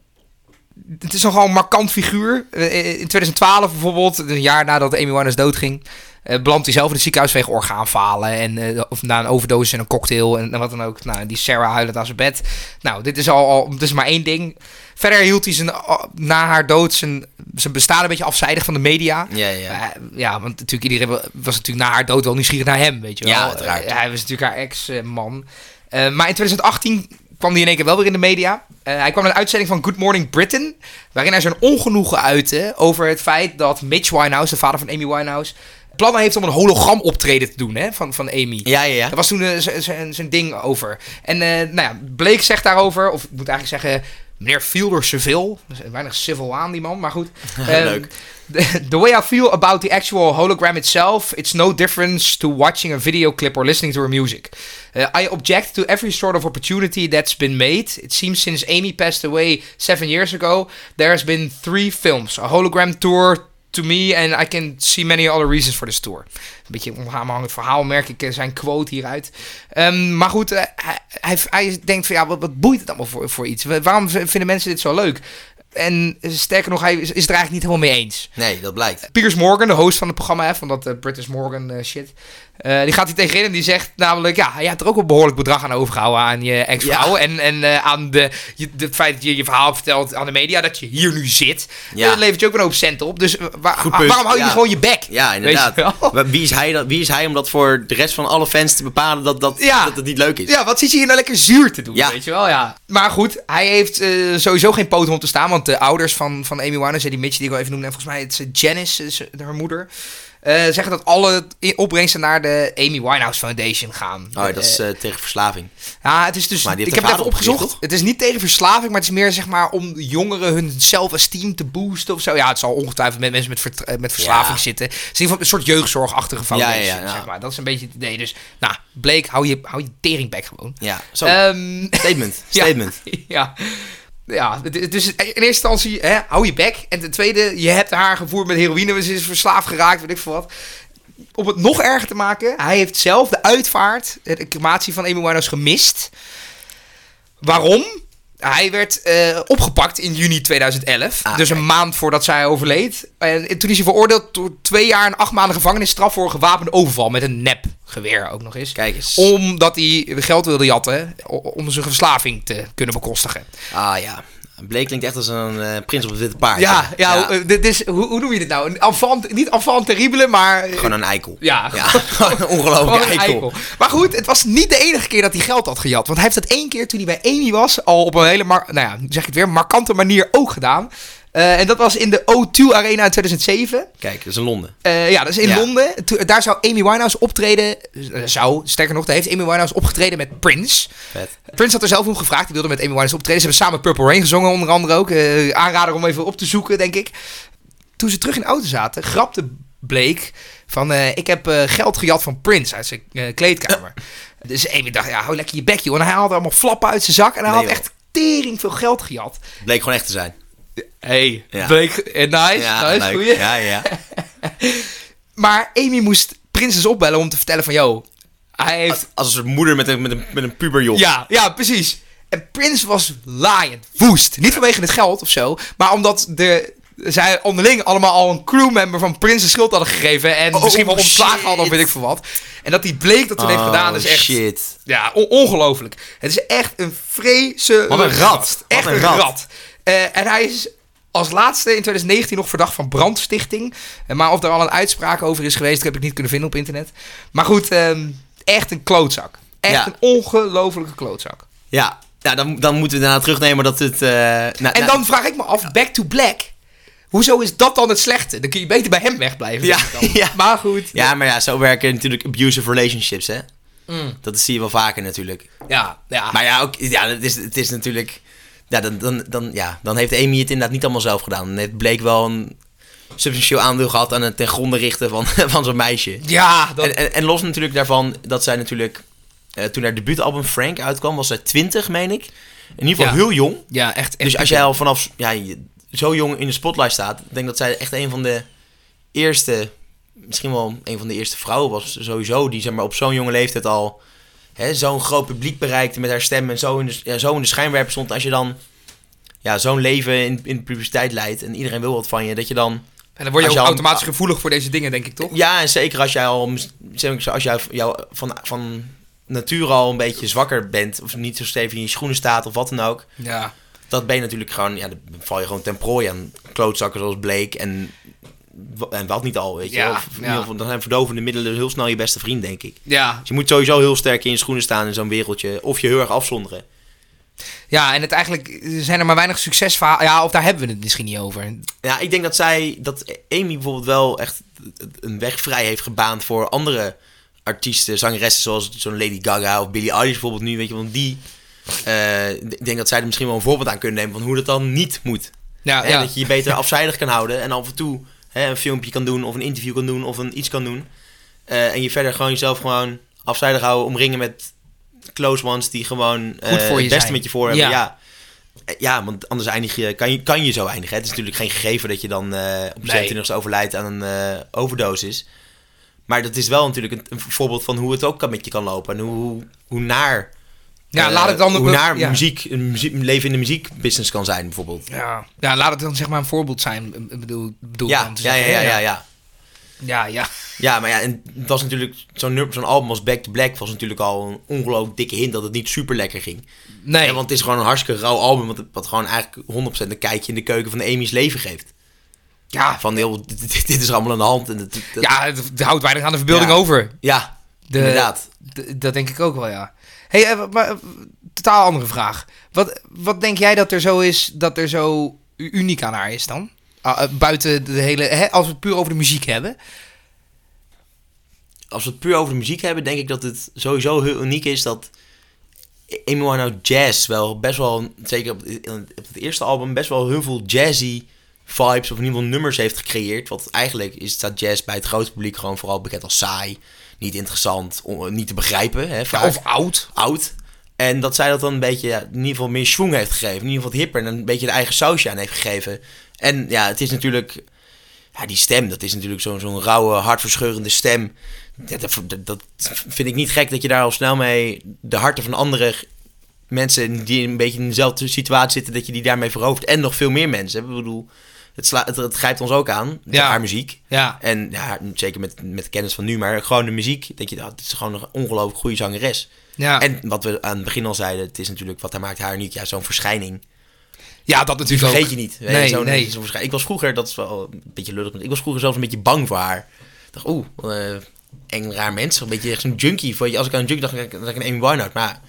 het is nogal een markant figuur. Eh, In 2012 bijvoorbeeld, een jaar nadat Amy Winehouse doodging, eh belandt hij zelf in het ziekenhuis vanwege orgaanfalen. En, eh, of na een overdosis en een cocktail en, en wat dan ook. Nou, die Sarah huilend aan zijn bed. Nou, dit is al, al dit is maar één ding. Verder hield hij zijn, na haar dood zijn, zijn bestaan een beetje afzijdig van de media. Ja, ja. Eh, ja, want natuurlijk iedereen wa- was natuurlijk na haar dood wel nieuwsgierig naar hem, weet je wel. Ja, uiteraard. Hij was natuurlijk haar ex-man. Maar in 2018 kwam hij in één keer wel weer in de media. Hij kwam in een uitzending van Good Morning Britain, waarin hij zijn ongenoegen uitte over het feit dat Mitch Winehouse, de vader van Amy Winehouse, plannen heeft om een hologram optreden te doen hè, van, van Amy. Ja, ja, ja. Dat was toen eh, z- zijn ding over. En eh, nou ja, Blake zegt daarover, of ik moet eigenlijk zeggen, meneer Fielder Seville. Er is weinig civil aan die man, maar goed. Ehm, Leuk. The, the way I feel about the actual hologram itself, it's no difference to watching a video clip or listening to her music. Uh, I object to every sort of opportunity that's been made. It seems since Amy passed away seven years ago, there has been three films, a hologram tour to me, and I can see many other reasons for this tour. Een beetje een onhangend verhaal, merk ik eh, zijn quote hieruit. Ehm, maar goed, eh, hij, hij, denkt van ja, wat, wat boeit het allemaal voor, voor iets? Waarom vinden mensen dit zo leuk? En eh, sterker nog, hij is, is het er eigenlijk niet helemaal mee eens. Nee, dat blijkt. Piers Morgan, de host van het programma, hè, van dat British Morgan shit. Eh, die gaat hij tegenin en die zegt namelijk... Ja, je hebt er ook een behoorlijk bedrag aan overgehouden aan je ex-vrouw. En, en eh, aan de, je, het feit dat je je verhaal vertelt aan de media, dat je hier nu zit. Ja. Dat levert je ook een hoop centen op. Dus eh, waar- waarom hou je ja. gewoon je bek? Ja, inderdaad. Wie is, hij dan, wie is hij om dat voor de rest van alle fans te bepalen dat, dat, dat het niet leuk is? Ja, wat zit je hier nou lekker zuur te doen, Ja. weet je wel? Ja. Maar goed, hij heeft sowieso geen poten om te staan, want de ouders van, van Amy Winehouse, die Mitch die ik al even noemde, en volgens mij het is Janice, haar moeder, eh, zeggen dat alle opbrengsten naar de Amy Winehouse Foundation gaan. Oh, dat is Eh, eh, tegen verslaving. ja, het is dus. Maar die Ik heb het even opgezocht. Het is niet tegen verslaving, maar het is meer zeg maar om jongeren hun zelfesteem te boosten of zo. Ja, het zal ongetwijfeld met mensen met, met verslaving Ja. zitten. Het is in ieder geval een soort jeugdzorgachtige foundation, Ja, ja, ja. zeg maar. Dat is een beetje het idee. Dus, nou, Blake, hou je, hou je teringbek gewoon. Ja, zo. Ehm, statement. Statement. Ja. Ja, dus in eerste instantie, hè, hou je bek. En ten tweede, je hebt haar gevoerd met heroïne, ze is verslaafd geraakt, weet ik veel wat. Om het nog erger te maken, hij heeft zelf de uitvaart, de crematie van Amy Winehouse gemist. Waarom? Hij werd eh, opgepakt in juni 2011, Ah, dus een maand voordat zij overleed. En toen is hij veroordeeld tot twee jaar en acht maanden gevangenisstraf voor een gewapende overval met een nepgeweer ook nog eens. Kijk eens. Omdat hij geld wilde jatten om zijn verslaving te kunnen bekostigen. Ah ja. Bleek klinkt echt als een eh, prins op het witte paard. Ja, ja, eh, dit is, hoe, hoe noem je dit nou? Een enfant, niet enfant terrible, maar... eh, Gewoon een eikel. Ja, Ja, een eikel. eikel. Maar goed, het was niet de enige keer dat hij geld had gejat. Want hij heeft dat één keer toen hij bij Amy was, al op een hele, nou ja, zeg ik het weer, markante manier ook gedaan. Eh, en dat was in de O2 Arena in 2007. Kijk, dat is in Londen. Eh, ja, dat is in Ja. Londen. To- daar zou Amy Winehouse optreden. eh, zou, sterker nog, daar heeft Amy Winehouse opgetreden met Prince. Vet. Prince had er zelf om gevraagd. Die wilde met Amy Winehouse optreden. Ze hebben samen Purple Rain gezongen, onder andere ook. Aanrader om even op te zoeken, denk ik. Toen ze terug in de auto zaten, grapte Blake van... ik heb geld gejat van Prince uit zijn kleedkamer. Dus Amy dacht, ja, hou lekker je bek, joh. En hij haalde allemaal flappen uit zijn zak. En hij Nee, had joh. echt tering veel geld gejat. Bleek gewoon echt te zijn. Hey, Ja. Eh, nice, Ja, nice, goeie. Ja, ja. Maar Amy moest Prince dus opbellen om te vertellen van... Yo, hij heeft... Als een soort moeder met een, met een, met een puberjoch. Ja, ja, precies. En Prince was laaiend, woest. Niet vanwege het geld of zo, maar omdat de, zij onderling allemaal al een crewmember van Prince de schuld hadden gegeven. En Oh, misschien wel ontslagen hadden of weet ik veel wat. En dat die bleek dat toen heeft Oh, gedaan is echt... shit. Ja, on- ongelooflijk. Het is echt een vreselijke Wat een rat. Wat Echt een een rat. rat. Eh, en hij is als laatste in 2019 nog verdacht van brandstichting. Eh, maar of er al een uitspraak over is geweest, dat heb ik niet kunnen vinden op internet. Maar goed, ehm, echt een klootzak. Echt Ja. een ongelofelijke klootzak. Ja, ja dan, dan moeten we daarna terugnemen dat het... eh, nou, En nou, dan vraag ik me af, Back to Black. Hoezo is dat dan het slechte? Dan kun je beter bij hem wegblijven. Ja, ja. Maar goed. Ja, maar ja, zo werken natuurlijk abusive relationships, hè. Mm. Dat zie je wel vaker natuurlijk. Ja, ja. Maar ja, ook, ja het, is, het is natuurlijk... Ja, dan, dan, dan, ja, dan heeft Amy het inderdaad niet allemaal zelf gedaan. Heeft Blake wel een substantieel aandeel gehad aan het ten gronde richten van, van zo'n meisje. ja, dat, En, en, en los natuurlijk daarvan dat zij natuurlijk... eh, toen haar debuutalbum Frank uitkwam, was zij 20, meen ik. In ieder geval Ja. heel jong. ja, echt. echt Dus als jij al vanaf ja, zo jong in de spotlight staat, ik denk dat zij echt een van de eerste, misschien wel een van de eerste vrouwen was sowieso, die zeg maar, op zo'n jonge leeftijd al zo'n groot publiek bereikte met haar stem en zo in de, ja, zo in de schijnwerper stond. Als je dan ja, zo'n leven in, in de publiciteit leidt en iedereen wil wat van je, dat je dan... En dan word je ook al- automatisch gevoelig voor deze dingen, denk ik toch? Ja, en zeker als jij al, als jij jou van, van nature al een beetje zwakker bent, of niet zo stevig in je schoenen staat of wat dan ook, Ja. dat ben je natuurlijk gewoon, ja, dan val je gewoon ten prooi aan klootzakken zoals Blake en, en wat niet al, weet je. Ja, wel. Of in ja. ieder geval, dan zijn verdovende middelen heel snel je beste vriend, denk ik. Ja. Dus je moet sowieso heel sterk in je schoenen staan in zo'n wereldje, of je heel erg afzonderen. ja, en het eigenlijk zijn er maar weinig succesverhalen. Ja, of daar hebben we het misschien niet over. Ja, ik denk dat zij, dat Amy bijvoorbeeld wel echt een weg vrij heeft gebaand voor andere artiesten, zangeressen zoals zo'n Lady Gaga of Billie Eilish bijvoorbeeld nu, weet je, want die, eh, ik denk dat zij er misschien wel een voorbeeld aan kunnen nemen van hoe dat dan niet moet. Ja, ja. Dat je je beter afzijdig kan houden en af en toe hè, een filmpje kan doen of een interview kan doen of een iets kan doen. Eh, en je verder gewoon jezelf gewoon afzijdig houden, omringen met close ones die gewoon eh, Goed voor je het beste zijn. met je voor hebben. Ja. Ja. Eh, Ja, want anders eindig je, kan, je, kan je zo eindigen. Hè? Het is natuurlijk geen gegeven dat je dan eh op Nee. 27 overlijdt aan een eh, overdosis. Maar dat is wel natuurlijk een, een voorbeeld van hoe het ook kan met je kan lopen. En hoe, hoe naar, Ja, eh, laat het dan... hoe naar ja. muziek, een muziek, leven in de muziekbusiness kan zijn bijvoorbeeld. Ja. ja, laat het dan zeg maar een voorbeeld zijn. Ik bedoel, bedoel Ja, dan ja, ja, ja, ja, ja. Ja, ja. Maar ja, en het was natuurlijk zo'n zo'n album als Back to Black was natuurlijk al een ongelooflijk dikke hint dat het niet super lekker ging. Nee. Ja, want het is gewoon een hartstikke rauw album, wat, wat gewoon eigenlijk 100% een kijkje in de keuken van Amy's leven geeft. ja, Van, heel, dit, is allemaal aan de hand. En dat, dat- ja, het, houdt weinig aan de verbeelding Ja. over. ja, De- inderdaad. Dat denk ik ook wel, ja. Hey, eh, maar eh, totaal andere vraag. Wat, wat denk jij dat er zo is, dat er zo uniek aan haar is dan? Ah, eh, buiten de hele, hè, als we het puur over de muziek hebben. Als we het puur over de muziek hebben, denk ik dat het sowieso heel uniek is dat Amy Winehouse jazz wel best wel, zeker op het, op het eerste album, best wel heel veel jazzy vibes of in ieder geval nummers heeft gecreëerd. Want eigenlijk is staat jazz bij het grote publiek gewoon vooral bekend als saai, niet interessant, on- niet te begrijpen. Hè, Ja, of oud. oud. En dat zij dat dan een beetje, ja, in ieder geval meer schwung heeft gegeven. In ieder geval wat hipper en een beetje de eigen sausje aan heeft gegeven. En ja, het is natuurlijk... Ja, die stem, dat is natuurlijk zo'n zo'n rauwe, hartverscheurende stem. Dat, dat, dat- dat vind ik niet gek dat je daar al snel mee de harten van andere mensen die een beetje in dezelfde situatie zitten, dat je die daarmee verovert. En nog veel meer mensen. Ik bedoel, het, sla, het, het grijpt ons ook aan, Ja. haar muziek. Ja, En ja, zeker met, met de kennis van nu, maar gewoon de muziek, denk je, dat het is gewoon een ongelooflijk goede zangeres. ja. En wat we aan het begin al zeiden, het is natuurlijk wat haar maakt haar uniek. Ja, zo'n verschijning. ja, dat natuurlijk vergeet ook. je niet. Nee, zo'n, nee. Ik was vroeger, dat is wel een beetje lullig, maar ik was vroeger zelfs een beetje bang voor haar. Ik dacht, oeh, een eng raar mens. Een beetje echt zo'n junkie. Als ik aan een junkie dacht, dan ik aan Amy Winehouse. Maar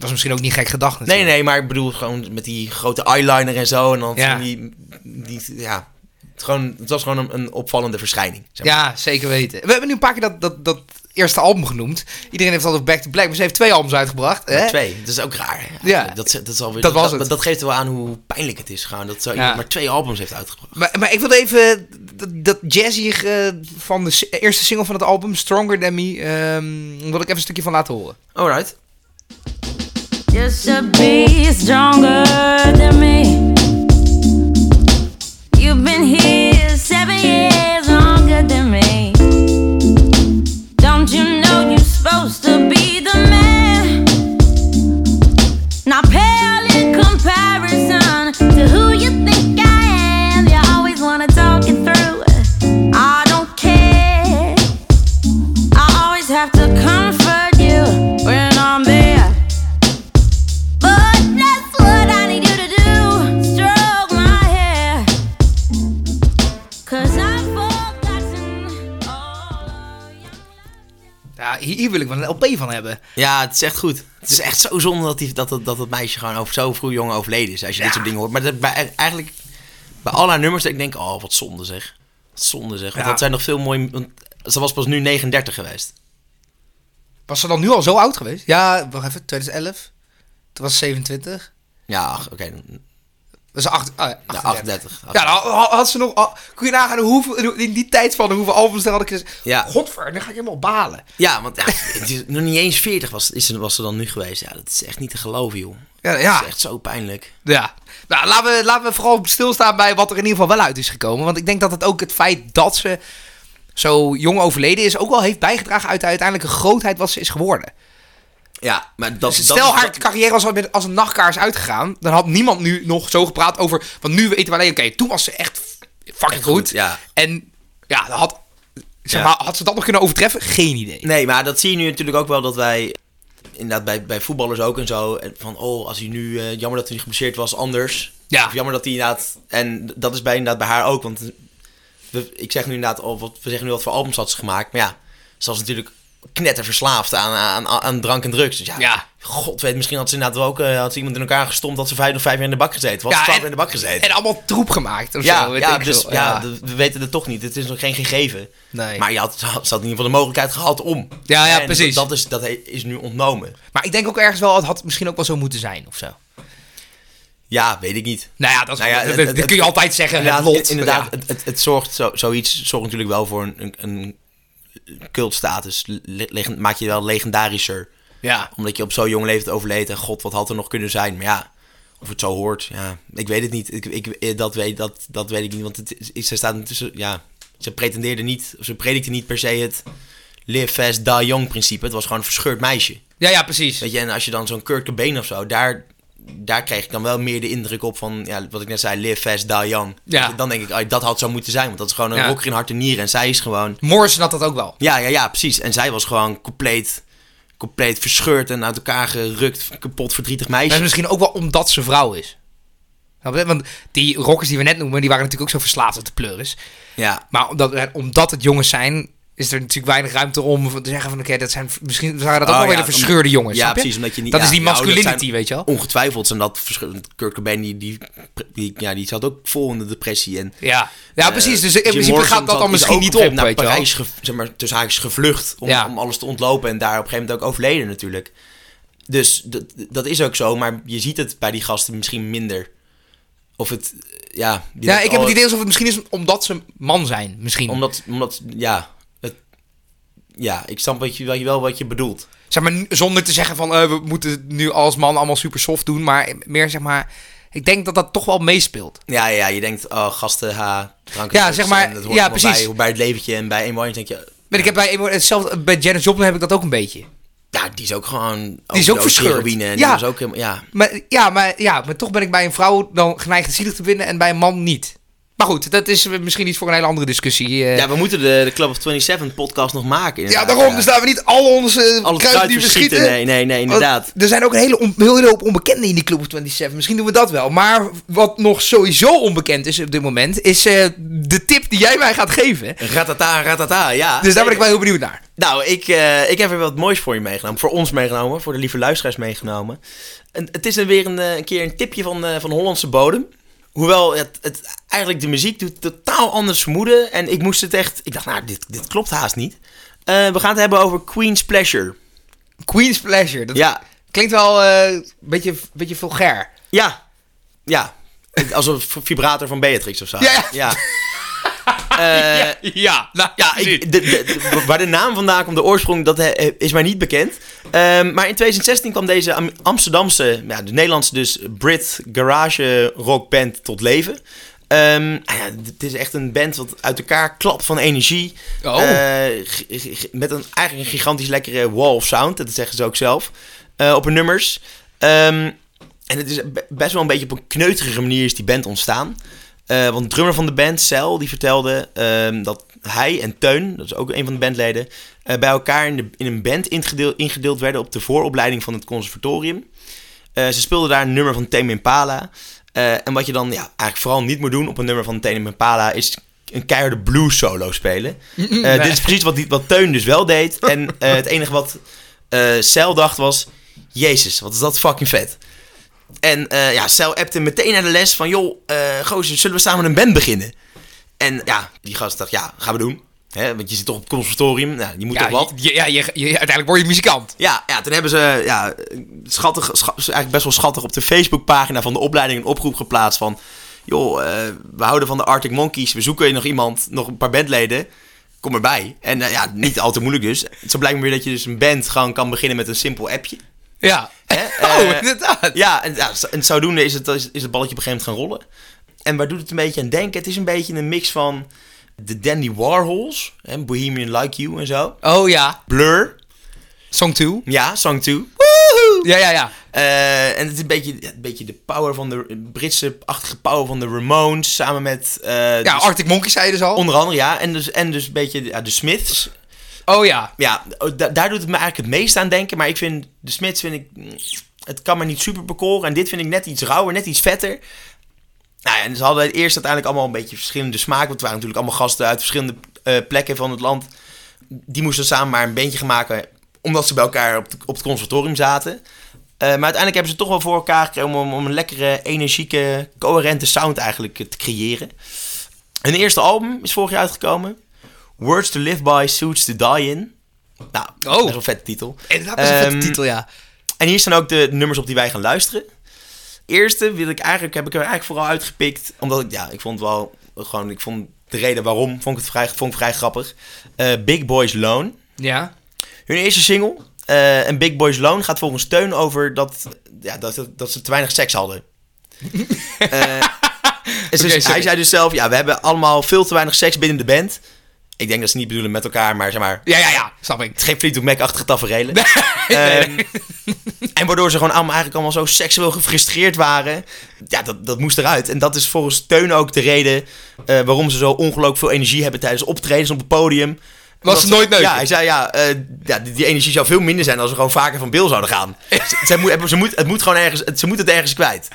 Dat is misschien ook niet gek gedacht nee, natuurlijk. nee, maar ik bedoel gewoon met die grote eyeliner en zo. En dan Ja. die, die, ja, het, gewoon, het was gewoon een, een opvallende verschijning. Zeg maar. Ja, zeker weten. We hebben nu een paar keer dat, dat, dat eerste album genoemd. Iedereen heeft altijd Back to Black, maar ze heeft twee albums uitgebracht. Hè? Twee, dat is ook raar. Ja. dat, dat, is alweer, Dat was dat, het. dat geeft wel aan hoe pijnlijk het is. Gewoon, dat Ja. maar twee albums heeft uitgebracht. Maar, maar ik wil even dat, dat jazzy eh, van de eerste single van het album, Stronger Than Me, ehm wil ik even een stukje van laten horen. Alright. Just to be stronger than wil wel een LP van hebben. Ja, het is echt goed. Het is echt zo zonde dat, die, dat, dat, dat het meisje gewoon over, zo vroeg jong overleden is. Als je dit soort dingen hoort. Maar dat, bij, eigenlijk bij al haar nummers ik denk, oh, wat zonde zeg. Wat zonde zeg. Want Ja. dat zijn nog veel mooie... Ze was pas nu 39 geweest. Was ze dan nu al zo oud geweest? Ja, wacht even, 2011. Toen was ze 27. Ja, oké. Dat is 8, ah, ja, Ja, 38. 38. Ja, dan had- ze nog... Kun je nagaan hoeveel, in die tijd van hoeveel albums er had ik gezegd. Ja. Godver, dan ga ik helemaal balen. Ja, want ja, het is nog niet eens 40 was, is, ze- was ze dan nu geweest. Ja, dat is echt niet te geloven, joh. Ja, Dat ja. is echt zo pijnlijk. Ja. Nou, laten we, laten we vooral stilstaan bij wat er in ieder geval wel uit is gekomen. Want ik denk dat het ook het feit dat ze zo jong overleden is... ook wel heeft bijgedragen uit de uiteindelijke grootheid wat ze is geworden. Ja, maar dat, Dus dat stel is- haar carrière was met, als een nachtkaars uitgegaan... dan had niemand nu nog zo gepraat over... want nu weten we alleen, oké, toen was ze echt fucking Echt goed. goed, ja. En ja, dan had, zeg Ja. maar, had ze dat nog kunnen overtreffen? Geen idee. Nee, maar dat zie je nu natuurlijk ook wel dat wij... Inderdaad, bij, bij voetballers ook en zo. en Van, oh, als hij nu... eh, jammer dat hij niet geblesseerd was, anders. Ja. Of jammer dat hij inderdaad... En dat is bij, inderdaad bij haar ook. Want we, ik zeg nu inderdaad... al wat, we zeggen nu wat voor albums had ze gemaakt. Maar ja, ze was natuurlijk knetterverslaafd aan, aan, aan drank en drugs. Dus ja, Ja. god weet, misschien had ze inderdaad ook... eh, had ze iemand in elkaar gestompt dat ze vijf of vijf jaar in de bak gezeten. Was Ja, twaalf en- in de bak gezeten. En allemaal troep gemaakt of ja, zo. ja, dus ja, we weten het toch niet. Het is nog geen gegeven. Nee. Maar je had, ze had in ieder geval de mogelijkheid gehad om. Ja, ja, En precies. Dat is, dat is nu ontnomen. Maar ik denk ook ergens wel, het had misschien ook wel zo moeten zijn of zo. Ja, weet ik niet. Nou ja, dat, is, Nou ja, dat, het- dat het- kun je altijd zeggen. Het lot. inderdaad Ja. het, het, zorgt zo, zoiets zorgt natuurlijk wel voor een, een cultstatus. Maak je wel legendarischer. Ja. Omdat je op zo'n jong leeftijd overleed. En god, wat had er nog kunnen zijn. Maar ja, of het zo hoort. Ja, ik weet het niet. Ik, ik, eh, dat, weet, dat, dat weet ik niet. Want het, is- ze staat intussen... Ja, ze pretendeerde niet... Of ze predikte niet per se het... Live fast, die young principe. Het was gewoon een verscheurd meisje. ja, ja, precies. Weet je, en als je dan zo'n Kurt Cobain of zo, daar, daar kreeg ik dan wel meer de indruk op van, ja, wat ik net zei, live fast, die young. Ja. Dan denk ik, ah, dat had zo moeten zijn, want dat is gewoon een Ja. rocker in hart en nieren. En zij is gewoon, Morrison had dat ook wel. ja, ja, ja, precies. En zij was gewoon compleet, compleet verscheurd en uit elkaar gerukt, kapot verdrietig Maar meisje. misschien ook wel omdat ze vrouw is. Want die rockers die we net noemen, die waren natuurlijk ook zo verslaafd op de pleuris. Ja, Maar omdat, omdat het jongens zijn, is er natuurlijk weinig ruimte om te zeggen van oké, dat zijn misschien waren dat ook Oh, wel weer de verscheurde jongens. ja, snap je? precies, omdat je niet- dat ja, is die ouders masculinity, zijn- weet je wel? ongetwijfeld zijn dat. Kurt Cobain, die, die, die, ja, die zat ook vol in de depressie. En, Ja, ja precies. Dus in Jim principe Morrison gaat dat dan is misschien niet op weet naar wel? Parijs, ge- zeg maar, tussen haakjes gevlucht om, om alles te ontlopen en daar op een gegeven moment ook overleden natuurlijk. Dus dat, dat is ook zo, maar je ziet het bij die gasten misschien minder. Of het, ja... Ja, ik heb oh, het idee alsof het misschien is omdat ze man zijn, misschien. Omdat, omdat ja, ja, ik snap wat je, wat je wel wat je bedoelt. Zeg maar, zonder te zeggen van eh, we moeten nu als man allemaal super soft doen, maar meer zeg maar, ik denk dat dat toch wel meespeelt. Ja, ja, je denkt, oh, gasten, ha, drank Ja, zeg maar, dat hoort ja, precies. Bij, bij het leventje en bij Amy denk je, Maar ik heb bij, hetzelfde, bij Janis Joplin heb ik dat ook een beetje. ja, die is ook gewoon... Die is ook verscheurd. en Ja. die ook helemaal, ja. Maar ja, maar ja, maar toch ben ik bij een vrouw dan geneigd zielig te vinden en bij een man niet. Maar goed, dat is misschien iets voor een hele andere discussie. eh. Ja, we moeten de, de Club of 27 podcast nog maken. Ja, inderdaad, daarom. ja. Dus laten we niet al onze Alles kruid kruid die we schieten. Nee, nee, nee, Want inderdaad. Er zijn ook een hele, on- hele hoop onbekenden in die Club of 27. Misschien doen we dat wel. Maar wat nog sowieso onbekend is op dit moment, is eh, de tip die jij mij gaat geven. Ratata, ratata, ja. Dus daar ben ik wel heel benieuwd naar. Nou, ik, eh, ik heb er wat moois voor je meegenomen. Voor ons meegenomen. Voor de lieve luisteraars meegenomen. En het is dan weer een, eh, een keer een tipje van, eh, van Hollandse bodem. Hoewel het, het eigenlijk de muziek doet totaal anders vermoeden. En ik moest het echt... Ik dacht, nou, dit, dit klopt haast niet. Eh, we gaan het hebben over Queen's Pleasure. Queen's Pleasure. Dat Ja, klinkt wel eh, een beetje, beetje vulgair. ja, ja. Als een vibrator van Beatrix of zo. Ja, ja. Ja. Eh, Ja, nou, Ja, ik, de, de- de- waar de naam vandaan komt, de oorsprong, dat eh, is mij niet bekend. Ehm, maar in 2016 kwam deze Am- Amsterdamse, ja, de Nederlandse dus, Brit garage rockband tot leven. Ehm, ah ja, het is echt een band wat uit elkaar klapt van energie. Oh. Eh, met een, eigenlijk een gigantisch lekkere wall of sound, dat zeggen ze ook zelf, op hun nummers. Ehm, en het is be- best wel een beetje op een kneuterige manier is die band ontstaan. Eh, want de drummer van de band, Cel, die vertelde ehm, dat hij en Teun, dat is ook een van de bandleden, eh, bij elkaar in, de, in een band ingedeeld, ingedeeld werden op de vooropleiding van het conservatorium. Eh, ze speelden daar een nummer van Tame Impala. En wat je dan ja, eigenlijk vooral niet moet doen op een nummer van Tame Impala is een keiharde blues solo spelen. Nee. Dit is precies wat, die, wat Teun dus wel deed. En het enige wat Cel dacht was... Jezus, wat is dat fucking vet. En eh, ja, Cel appte meteen naar de les van... joh, gozer, zullen we samen een band beginnen? En ja, die gast dacht, ja, gaan we doen. Hè, want je zit toch op het conservatorium, nou, je moet Ja, toch wat. je- ja, je, je- uiteindelijk word je muzikant. Ja, ja, toen hebben ze ja, schattig, scha- eigenlijk best wel schattig op de Facebookpagina van de opleiding een oproep geplaatst van... joh, eh, we houden van de Arctic Monkeys, we zoeken nog iemand, nog een paar bandleden, kom erbij. En ja, niet al te moeilijk dus. Zo blijkt me weer dat je dus een band gewoon kan beginnen met een simpel appje. Ja. Hè? Oh, Eh, inderdaad. Ja, en, ja, en zodoende is het, is, is het balletje op een gegeven moment gaan rollen. En waar doet het een beetje aan denken? Het is een beetje een mix van de Dandy Warhols, hè, Bohemian Like You en zo. Oh ja. Blur, Song 2. ja, Song 2. Ja, ja, ja. Eh, en het is een beetje, een beetje de power van de Britse-achtige power van de Ramones. Samen met. eh, Ja, dus- Arctic Monkeys zei je dus al. Onder andere, ja. En dus, en dus een beetje ja, de Smiths. Oh ja. Ja, da- daar doet het me eigenlijk het meest aan denken. Maar ik vind de Smiths, vind ik. Het kan me niet super bekoren. En dit vind ik net iets rauwer, net iets vetter. Nou ja, en ze hadden eerst uiteindelijk allemaal een beetje verschillende smaken. Want het waren natuurlijk allemaal gasten uit verschillende eh, plekken van het land. Die moesten samen maar een bandje gaan maken. Omdat ze bij elkaar op, de- op het conservatorium zaten. Eh, maar uiteindelijk hebben ze het toch wel voor elkaar gekregen om, om een lekkere, energieke, coherente sound eigenlijk te creëren. Hun eerste album is vorig jaar uitgekomen. Words to Live By, Suits to Die In. Nou, Oh. best wel een vette titel. Inderdaad, dat is een vette Ehm, titel, ja. En hier staan ook de nummers op die wij gaan luisteren. Eerste wil ik eigenlijk, heb ik er eigenlijk vooral uitgepikt. Omdat ik, ja, ik vond wel gewoon, ik vond de reden waarom, vond ik het vrij, vond ik vrij grappig. Eh, Big Boys Loan. Ja. Hun eerste single. eh en Big Boys Loan gaat volgens Steun over dat, ja, dat, dat ze te weinig seks hadden. Eh, en dus- hij zei dus zelf, ja, we hebben allemaal veel te weinig seks binnen de band. Ik denk dat ze niet bedoelen met elkaar, maar zeg maar, Ja, ja, ja. Snap ik. het is geen Fleetwood Mac-achtige tafereelen. nee, Ehm, nee. En waardoor ze gewoon allemaal, eigenlijk allemaal zo seksueel gefrustreerd waren. Ja, dat, dat moest eruit. En dat is volgens Teun ook de reden eh, waarom ze zo ongelooflijk veel energie hebben tijdens optredens op het podium. Was ze nooit neuken? Ja, hij zei ja, eh, ja die, die energie zou veel minder zijn als we gewoon vaker van Bill zouden gaan. ze, ze moet, ze moet, het moet gewoon ergens, het- ze moet het ergens kwijt.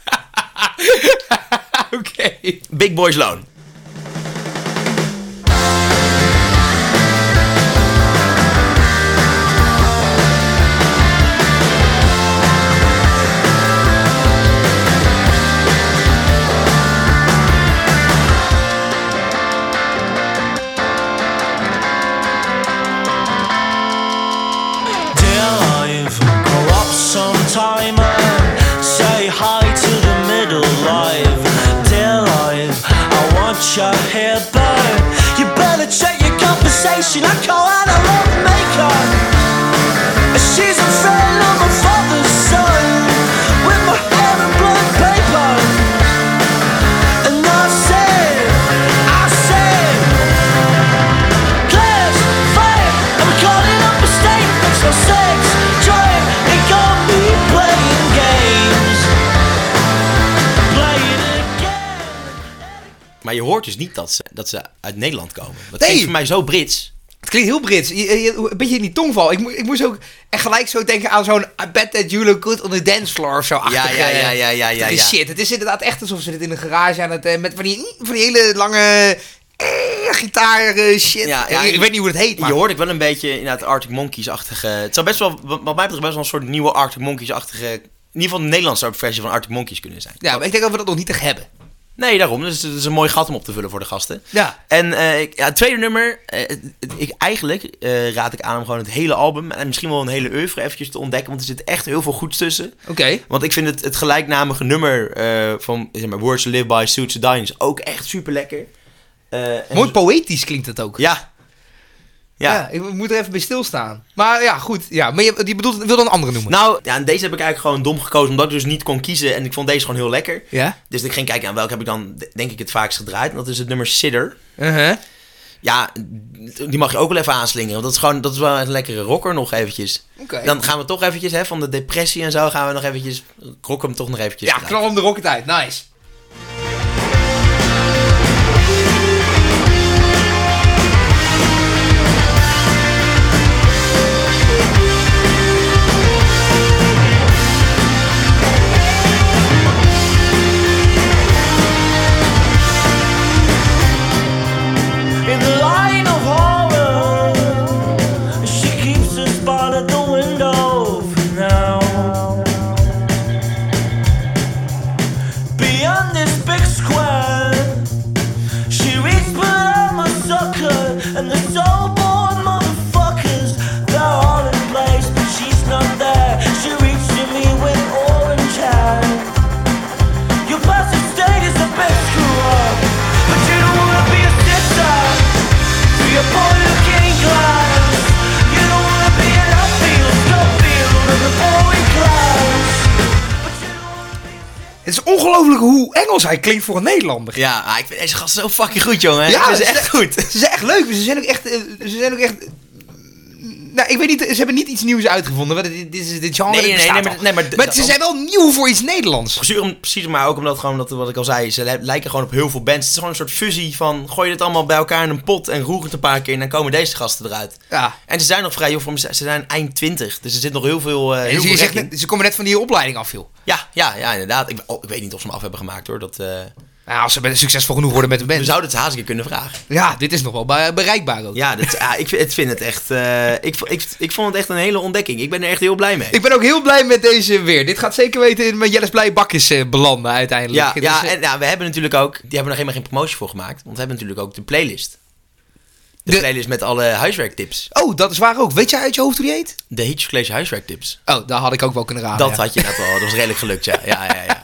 Oké. Big Boys Loan. Conversation. I call out a love maker. She's a friend of my father's son. With my hair in blood paper. And I said, I said. Class, fire, I'm calling up a statement for sex, drive, they got me playing games. Playing again. Maar je hoort dus niet dat ze, dat ze uit Nederland komen. Dat Nee. klinkt voor mij zo Brits. Het klinkt heel Brits. Een beetje in die tongval. Ik, mo- ik moest ook echt gelijk zo denken aan zo'n I bet that you look good on the dance floor of zo. Ja, ja, ja, ja, ja, ja, achtige ja. Shit. Het is inderdaad echt alsof ze dit in een garage aan het... eh, met van die, van die hele lange eh, gitaar eh, shit. Ja, ja, ik, ik weet niet hoe het heet, maar... Je hoort ik wel een beetje inderdaad Arctic Monkeys-achtige... Het zou best wel, wat wat mij betreft, best wel een soort nieuwe Arctic Monkeys-achtige... In ieder geval een Nederlandse versie van Arctic Monkeys kunnen zijn. Ja, maar ik denk dat we dat nog niet echt hebben. Nee, daarom. Dus het is een mooi gat om op te vullen voor de gasten. Ja. En eh, ik- ja, het tweede nummer, eh, ik, eigenlijk eh, raad ik aan om gewoon het hele album en misschien wel een hele oeuvre eventjes te ontdekken, want er zit echt heel veel goeds tussen. Oké. Want ik vind het, het gelijknamige nummer van zeg maar, Words to Live By, Suits to is ook echt super lekker. Mooi poëtisch klinkt het ook. Ja. Ja. Ja, ik moet er even bij stilstaan. Maar ja, goed. Ja, maar je, die bedoelt, wil dan een andere noemen. Nou, ja, en deze heb ik eigenlijk gewoon dom gekozen, omdat ik dus niet kon kiezen en ik vond deze gewoon heel lekker. ja? Dus ik ging kijken aan welke heb ik dan, denk ik, het vaakst gedraaid. En dat is het nummer Sitter. Uh-huh. Ja, die mag je ook wel even aanslingeren. Want dat is gewoon dat is wel een lekkere rocker nog eventjes. Dan gaan we toch eventjes, hè, van de depressie en zo, gaan we nog eventjes, rock hem toch nog eventjes. Ja, knal hem de rocket uit. Nice. Hij klinkt voor een Nederlander. Ja, ah, ik vind deze gast zo fucking goed, jongen. Ja, dat is ze- echt goed. Ze zijn echt leuk. Ze zijn ook echt... eh, Ze zijn ook echt... Nou, ik weet niet, ze hebben niet iets nieuws uitgevonden. want Dit, dit, is- dit genre Nee, nee, nee, nee, maar- nee, maar- maar ze zijn wel nieuw voor iets Nederlands. Precies, maar ook omdat gewoon, dat, wat ik al zei, ze li- lijken gewoon op heel veel bands. Het is gewoon een soort fusie van, gooi je het allemaal bij elkaar in een pot en roer het een paar keer en dan komen deze gasten eruit. Ja. En ze zijn nog vrij jong, voor ze zijn eind 20, dus er zit nog heel veel, eh heel veel zegt net, ze komen net van die opleiding af, joh. Ja, ja, ja, inderdaad. Ik, oh, ik weet niet of ze hem af hebben gemaakt hoor. Dat, eh, Nou, als ze succesvol genoeg worden met de we band. zouden het haast kunnen vragen. Ja, dit is nog wel be- bereikbaar ook. Ja, ik, vind- ik vind het echt, eh, ik, ik, ik vond het echt een hele ontdekking. Ik ben er echt heel blij mee. Ik ben ook heel blij met deze weer. Dit gaat zeker weten in mijn Jelles Blij Bakjes eh, belanden uiteindelijk. Ja, eh, en ja, we hebben natuurlijk ook, die hebben nog helemaal geen promotie voor gemaakt, want we hebben natuurlijk ook de playlist. De, De- playlist met alle huiswerktips. Oh, dat is waar ook. Weet jij uit je hoofd hoe die heet? De Hitch College huiswerktips. Oh, daar had ik ook wel kunnen raden. Dat ja. had je net wel, dat was redelijk gelukt, ja. Ja, ja, ja.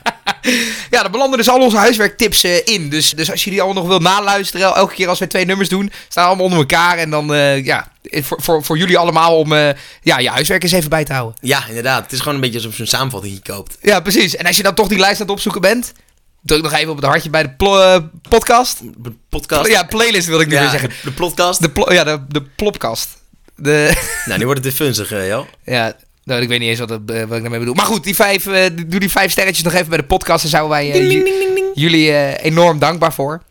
Ja, daar belanden dus al onze huiswerktips eh, in. Dus, dus als je die allemaal nog wil naluisteren, elke keer als wij twee nummers doen, staan allemaal onder elkaar. En dan, eh, ja, voor, voor, voor jullie allemaal om eh, ja, je huiswerk eens even bij te houden. Ja, inderdaad. Het is gewoon een beetje alsof je een samenvatting koopt. Ja, precies. En als je dan toch die lijst aan het opzoeken bent, druk nog even op het hartje bij de eh, podcast. De podcast. Ja, playlist wil ik nu Ja, weer zeggen. de podcast. De, ja, de, de plopkast. De, Nou, nu wordt het funzig, eh, joh. ja, nou, ik weet niet eens wat, dat, eh, wat ik daarmee bedoel. Maar goed, die vijf, eh, doe die vijf sterretjes nog even bij de podcast. Daar zouden wij eh, ju- jullie eh, enorm dankbaar voor.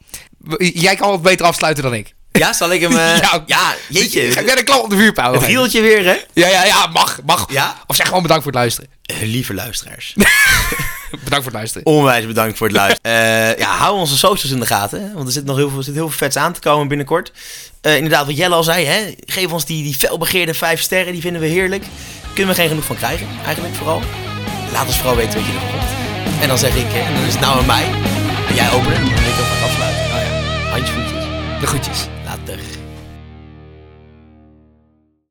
Jij kan wat beter afsluiten dan ik. Ja, zal ik hem... Ja. ja, jeetje. Ga jij de klap op de vuurpauw? Een rieltje weer, hè? Ja, ja, ja, mag, mag. Ja? Of zeg gewoon bedankt voor het luisteren. Lieve luisteraars. Bedankt voor het luisteren. Onwijs bedankt voor het luisteren. Eh, ja, hou onze socials in de gaten. Hè? Want er zit nog heel veel, er zit heel veel vets aan te komen binnenkort. Eh, inderdaad, wat Jelle al zei. Hè? Geef ons die, die felbegeerde vijf sterren. Die vinden we heerlijk. Kunnen we geen genoeg van krijgen. Eigenlijk vooral. Laat ons vooral weten wat je ervan vond. En dan zeg ik, hè, en dan is het nou aan mij. En jij openen. En ik kan het afsluiten. Nou ja, handje voetjes. De groetjes.